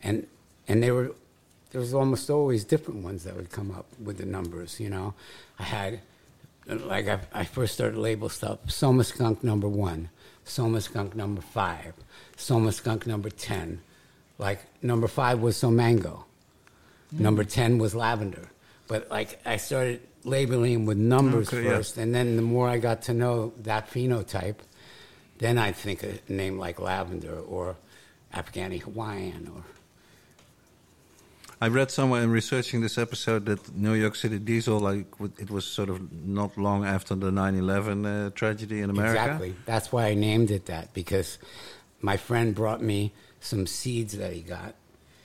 and and they were there was almost always different ones that would come up with the numbers. You know, I had like I, I first started label stuff Soma skunk number one, Soma skunk number five, Soma skunk number ten. Like number five was Somango. Hmm. Number 10 was lavender. But like I started labeling with numbers Okay, yeah. first, and then the more I got to know that phenotype, then I'd think a name like lavender or Afghani Hawaiian or I read somewhere in researching this episode that New York City Diesel, like it was sort of not long after the 9/11 uh, tragedy in America. Exactly. That's why I named it that because my friend brought me some seeds that he got.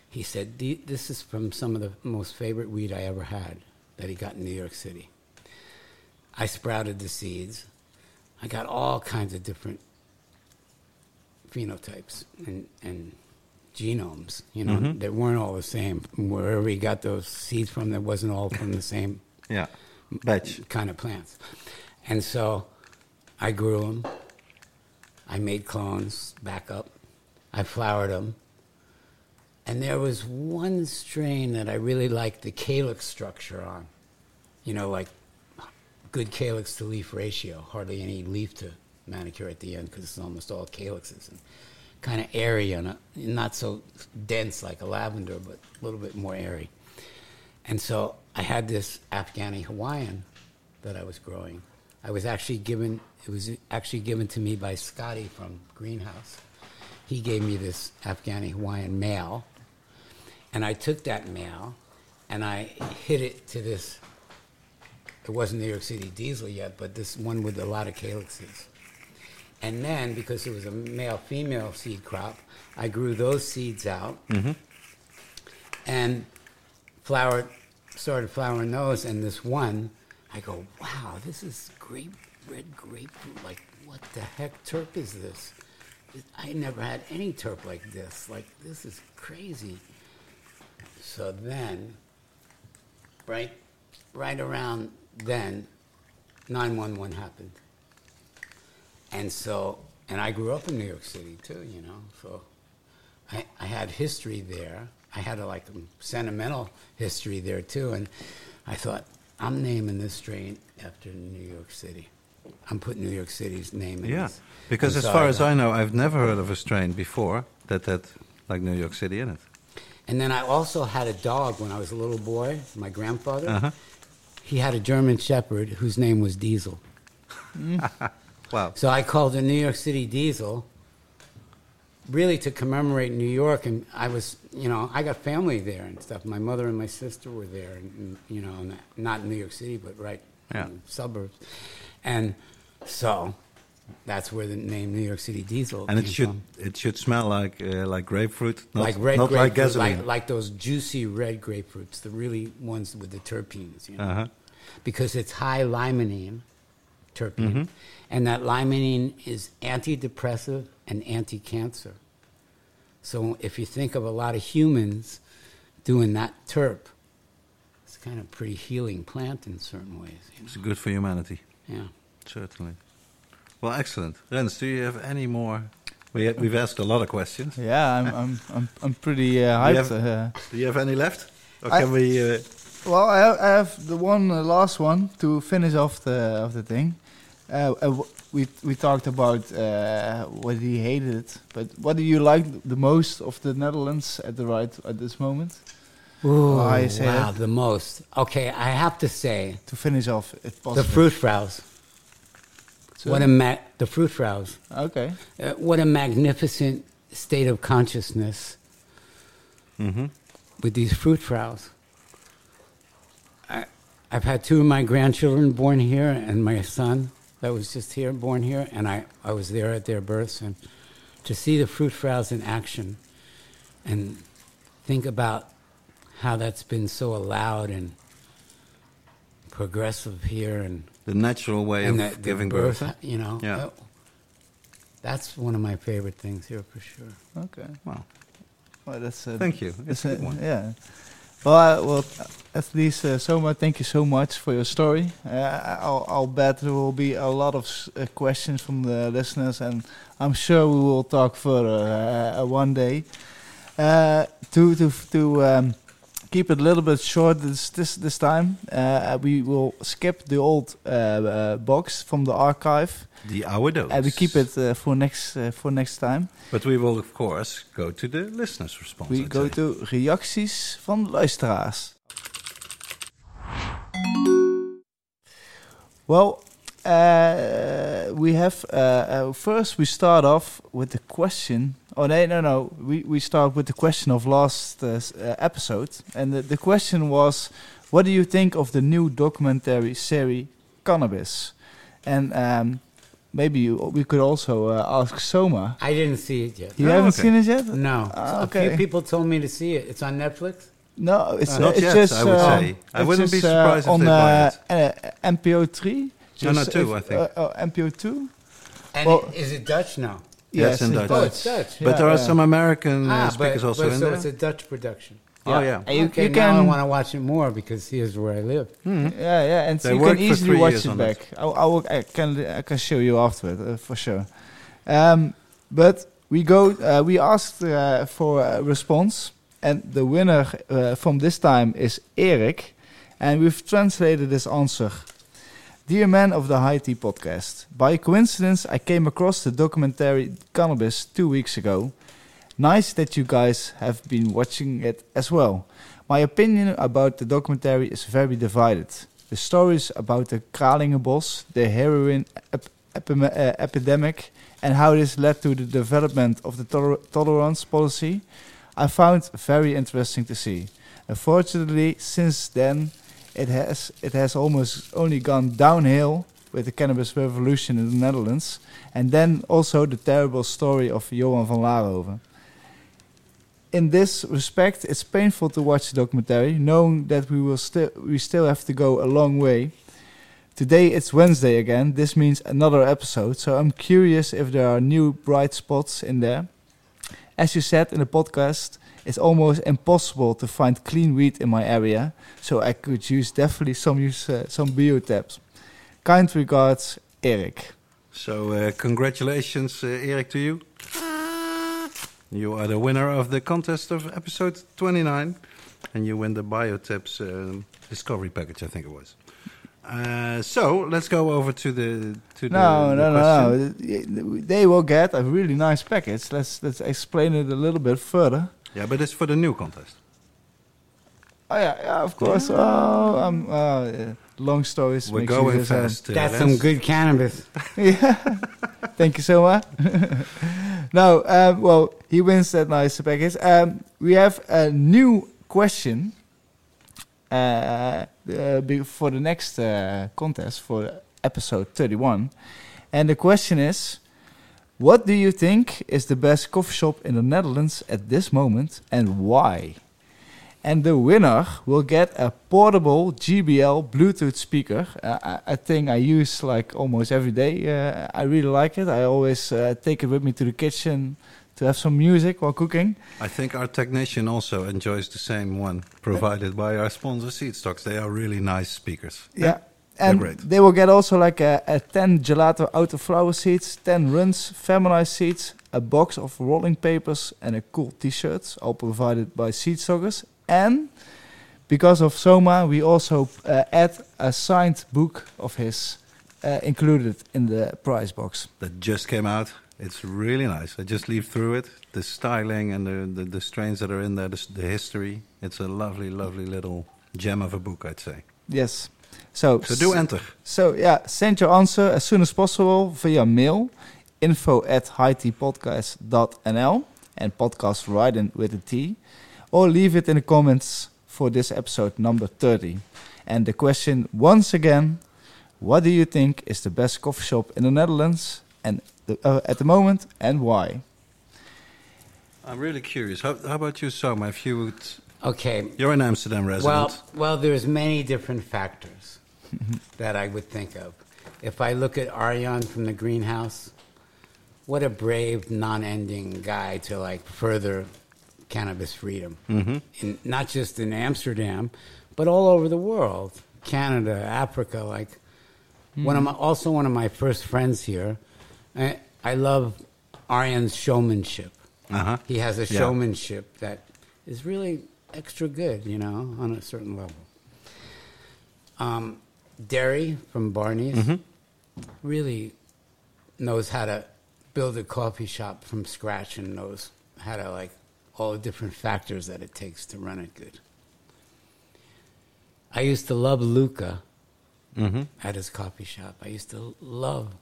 He said, "The- This is from some of the most favorite weed I ever had that he got in New York City. I sprouted the seeds. I got all kinds of different phenotypes and, and genomes, you know, Mhm. that weren't all the same. Wherever he got those seeds from, that wasn't all from the same Yeah, batch. kind of plants. And so I grew them. I made clones back up. I flowered them. And there was one strain that I really liked the calyx structure on. You know, like good calyx to leaf ratio, hardly any leaf to manicure at the end because it's almost all calyxes and kind of airy and uh, not so dense like a lavender, but a little bit more airy. And so I had this Afghani Hawaiian that I was growing. I was actually given it was actually given to me by Scotty from Greenhouse. He gave me this Afghani Hawaiian male, and I took that male and I hit it to this. It wasn't New York City diesel yet, but this one with a lot of calyxes. And then, because it was a male female seed crop, I grew those seeds out mm-hmm. and flowered, started flowering those. And this one, I go, wow, this is grape, red grapefruit. Like, what the heck terp is this? I never had any terp like this. Like, this is crazy. So then, right, right around then, 911 happened. And so, and I grew up in New York City too, you know. So I, I had history there. I had a like sentimental history there too. And I thought, I'm naming this strain after New York City. I'm putting New York City's name in Yeah, this. because as far as I know, I've never heard of a strain before that had like New York City in it. And then I also had a dog when I was a little boy. My grandfather, Uh-huh. he had a German Shepherd whose name was Diesel. Wow. So I called it New York City Diesel, really to commemorate New York. And I was, you know, I got family there and stuff. My mother and my sister were there, and, you know, not in New York City, but right Yeah. in the suburbs. And so that's where the name New York City Diesel And it should from. it should smell like uh, like grapefruit, not like red not like grapefruit, gasoline. like, like those juicy red grapefruits, the really ones with the terpenes, you know, Uh-huh. because it's high limonene terpene, Mm-hmm. And that limonene is antidepressive and anti-cancer. So if you think of a lot of humans doing that terp, it's kind of pretty healing plant in certain ways. You It's good for humanity. Yeah. Certainly. Well, excellent. Rens, do you have any more? We ha- we've asked a lot of questions. Yeah, I'm I'm I'm, I'm pretty uh, You hyped. have- uh, Do you have any left? Or I- can we? Uh, Well, I have, I have the one uh, last one to finish off the of the thing. Uh, uh, we we talked about uh, what he hated, but what do you like the most of the Netherlands at the right at this moment? Ooh, Oh, I say wow, that. the most. Okay, I have to say, To finish off, if possible. the fruit fries. So- What a ma- the fruit fries. Okay. Uh, what a magnificent state of consciousness mhm. with these fruit fries. I, I've had two of my grandchildren born here, and my son that was just here, born here, and I, I was there at their births, and to see the fruit fries in action, and think about how that's been so allowed and progressive here, and The natural way and of the- the giving birth. you know, Yeah. uh, that's one of my favorite things here for sure. Okay. Wow. Well, that's uh, Thank you. It's a good one. Yeah. Well, well, at least uh, so much. Thank you so much for your story. Uh, I'll, I'll bet there will be a lot of uh, questions from the listeners, and I'm sure we will talk further uh, uh, one day. Uh, to to to um, keep it a little bit short this this this time, uh, we will skip the old uh, uh, box from the archive, The hour dose. and we keep it uh, for next uh, for next time. But we will, of course, go to the listeners' response. We go to reacties van luisteraars. Well, uh, we have uh, uh, first we start off with the question. Oh no, no, no. We we start with the question of last uh, uh, episode, and the, the question was, what do you think of the new documentary series Cannabis? And um, maybe you, we could also uh, ask Soma. I didn't see it yet. You Oh, haven't okay. seen it yet? No. Ah, A okay. few people told me to see it. It's on Netflix. No, it's, Uh, uh, not it's yet, just. I would uh, say. I wouldn't be just, uh, surprised if on they buy it. NPO three. No, no, Just two, if- I think. Uh, oh, NPO two. And Well- is it Dutch now? Yes, in Dutch. Oh, it's Dutch. But there are yeah. some American uh, ah, speakers but, also but in so there. it's a Dutch production. Oh, yeah. And you, okay, you now I can. want to watch it more because here's where I live. Mhm. Yeah, yeah, and They you can easily watch it on back. I, I, will, I can I can show you afterward uh, for sure. Um, but we go. Uh, we asked uh, for a response, and the winner uh, from this time is Eric, and we've translated this answer. Dear man of the High Tea podcast, by coincidence I came across the documentary Cannabis two weeks ago. Nice that you guys have been watching it as well. My opinion about the documentary is very divided. The stories about the Kralingenbos, the heroin ep- epime- uh, epidemic, and how this led to the development of the toler- tolerance policy, I found very interesting to see. Unfortunately, since then, it has it has almost only gone downhill with the cannabis revolution in the Netherlands, and then also the terrible story of Johan van Laarhoven in this respect, it's painful to watch the documentary, knowing that we will still we still have to go a long way. Today it's Wednesday again. This means another episode. So I'm curious if there are new bright spots in there. As you said in the podcast, it's almost impossible to find clean weed in my area, so I could use definitely some use uh, some biotabs. Kind regards, Eric. So, uh, congratulations, uh, Erik, to you. You are the winner of the contest of episode 29, and you win the Biotabs um, Discovery package, I think it was. Uh, so, let's go over to the to the, No, the no, no, question. no. They will get a really nice package. Let's let's explain it a little bit further. Yeah, but it's for the new contest. Oh yeah, yeah, of course. Oh, um, uh, yeah. long stories. We're going just, uh, fast. uh, That's some good cannabis. yeah. Thank you so much. no, um, well, he wins that nice package. Um, we have a new question uh, uh, for the next uh, contest for episode 31. And the question is What do you think is the best coffee shop in the Netherlands at this moment and why? And the winner will get a portable JBL Bluetooth speaker. Uh, I, I think I use like almost every day. Uh, I really like it. I always uh, take it with me to the kitchen to have some music while cooking. I think our technician also enjoys the same one provided by our sponsor Seed Stockers. They are really nice speakers. Yeah, And they will get also like a, a 10 gelato auto flower seats, 10 runs, feminized seats, a box of rolling papers, and a cool t-shirts, all provided by Seed Stockers. And because of Soma, we also uh, add a signed book of his uh, included in the prize box. That just came out. It's really nice. I just leafed through it. The styling and the, the, the strains that are in there, the, the history. It's a lovely, lovely little gem of a book, I'd say. Yes. So, So do enter. So yeah, send your answer as soon as possible via mail, info at hightpodcast.nl and podcast in with a T, or leave it in the comments for this episode number 30. And the question once again, what do you think is the best coffee shop in the Netherlands and the, uh, at the moment and why? I'm really curious. How, how about you, Sam? If you would, Okay. you're an Amsterdam resident. Well, well, there's many different factors that I would think of. If I look at Arjan from the greenhouse, what a brave, non-ending guy to like further cannabis freedom, hmm in, not just in Amsterdam, but all over the world, Canada, Africa. Like one of my, also one of my first friends here. I, I love Arjan's showmanship. Uh-huh. He has a Yeah. showmanship that is really extra good, you know, on a certain level. Um, Derry from Barney's Mhm. really knows how to build a coffee shop from scratch and knows how to like all the different factors that it takes to run it good. I used to love Luca hmm at his coffee shop. I used to love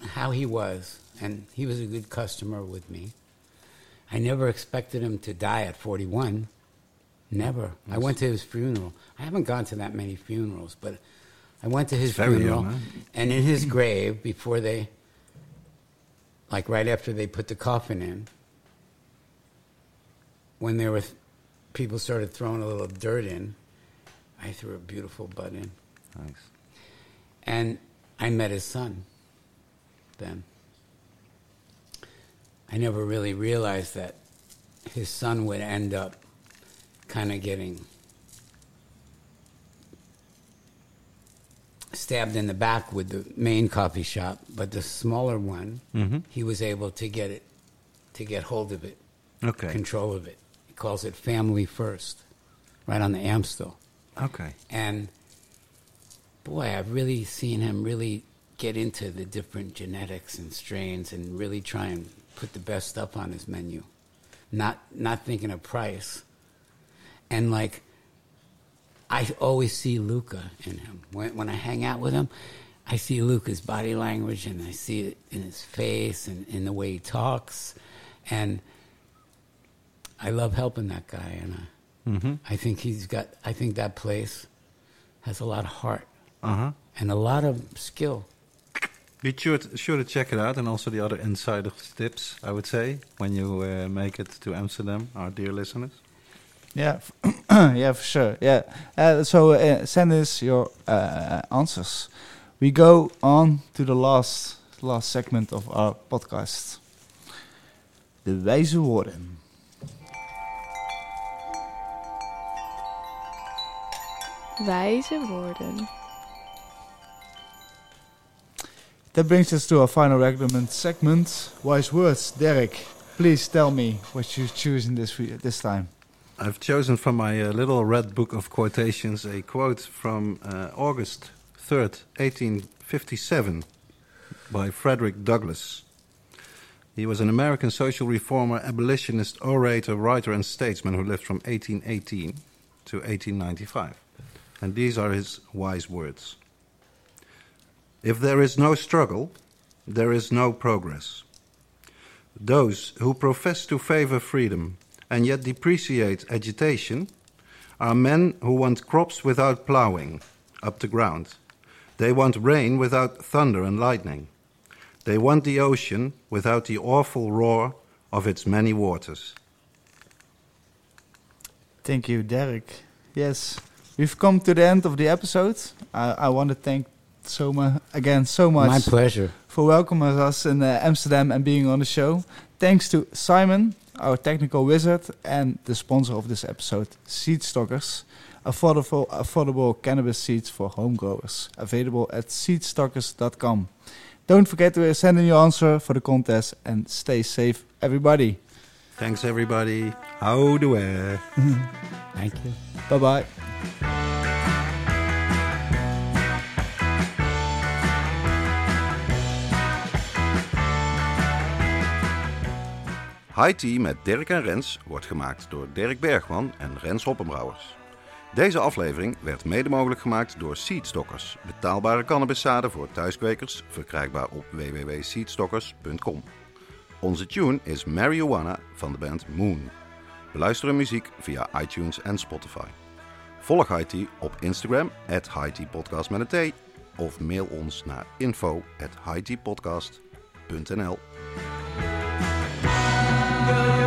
how he was, and he was a good customer with me. I never expected him to die at 41. Never. I went to his funeral. I haven't gone to that many funerals, but I went to his very funeral, young, and in his grave, before they, like right after they put the coffin in, when there were people started throwing a little dirt in, I threw a beautiful bud in. Thanks. And I met his son then. I never really realized that his son would end up kind of getting stabbed in the back with the main coffee shop, but the smaller one, hmm he was able to get it, to get hold of it, Okay. control of it. He calls it family first, right on the Amstel. Okay. And boy, I've really seen him really get into the different genetics and strains and really try and put the best stuff on his menu. Not not thinking of price. And like I always see Luca in him. When when I hang out with him, I see Luca's body language and I see it in his face and in the way he talks. And I love helping that guy and I hmm I think he's got. I think that place has a lot of heart Uh-huh. and a lot of skill. Be sure to, sure to check it out, and also the other insider tips, I would say, when you uh, make it to Amsterdam, our dear listeners. Yeah, f- yeah, for sure. Yeah. Uh, so uh, send us your uh, answers. We go on to the last last segment of our podcast. De wijze woorden. Wijze woorden. That brings us to our final recommend segment. Wise words. Derek, please tell me what you choose in this this time. I've chosen from my uh, little red book of quotations a quote from uh, August 3rd, 1857, by Frederick Douglass. He was an American social reformer, abolitionist, orator, writer, and statesman who lived from 1818 to 1895. And these are his wise words If there is no struggle, there is no progress. Those who profess to favor freedom and yet depreciate agitation are men who want crops without plowing up the ground. They want rain without thunder and lightning. They want the ocean without the awful roar of its many waters. Thank you, Derek. Yes, we've come to the end of the episode. I, I want to thank Soma again so much My pleasure. for welcoming us in uh, Amsterdam and being on the show. Thanks to Simon, our technical wizard, and the sponsor of this episode, Seed Stockers, affordable, affordable cannabis seeds for home growers, available at seedstockers.com. Don't forget to send in your answer for the contest and stay safe, everybody. Thanks, everybody. Houdoe. Thank you. Bye bye. High Tea met Dirk en Rens wordt gemaakt door Dirk Bergman en Rens Hoppenbrouwers. Deze aflevering werd mede mogelijk gemaakt door Seedstockers, betaalbare cannabiszaden voor thuiskwekers, verkrijgbaar op www.seedstockers.com. Onze tune is Marijuana van de band Moon. Beluister muziek via iTunes en Spotify. Volg Tea op Instagram, at Podcast met een T, of mail ons naar info at. go.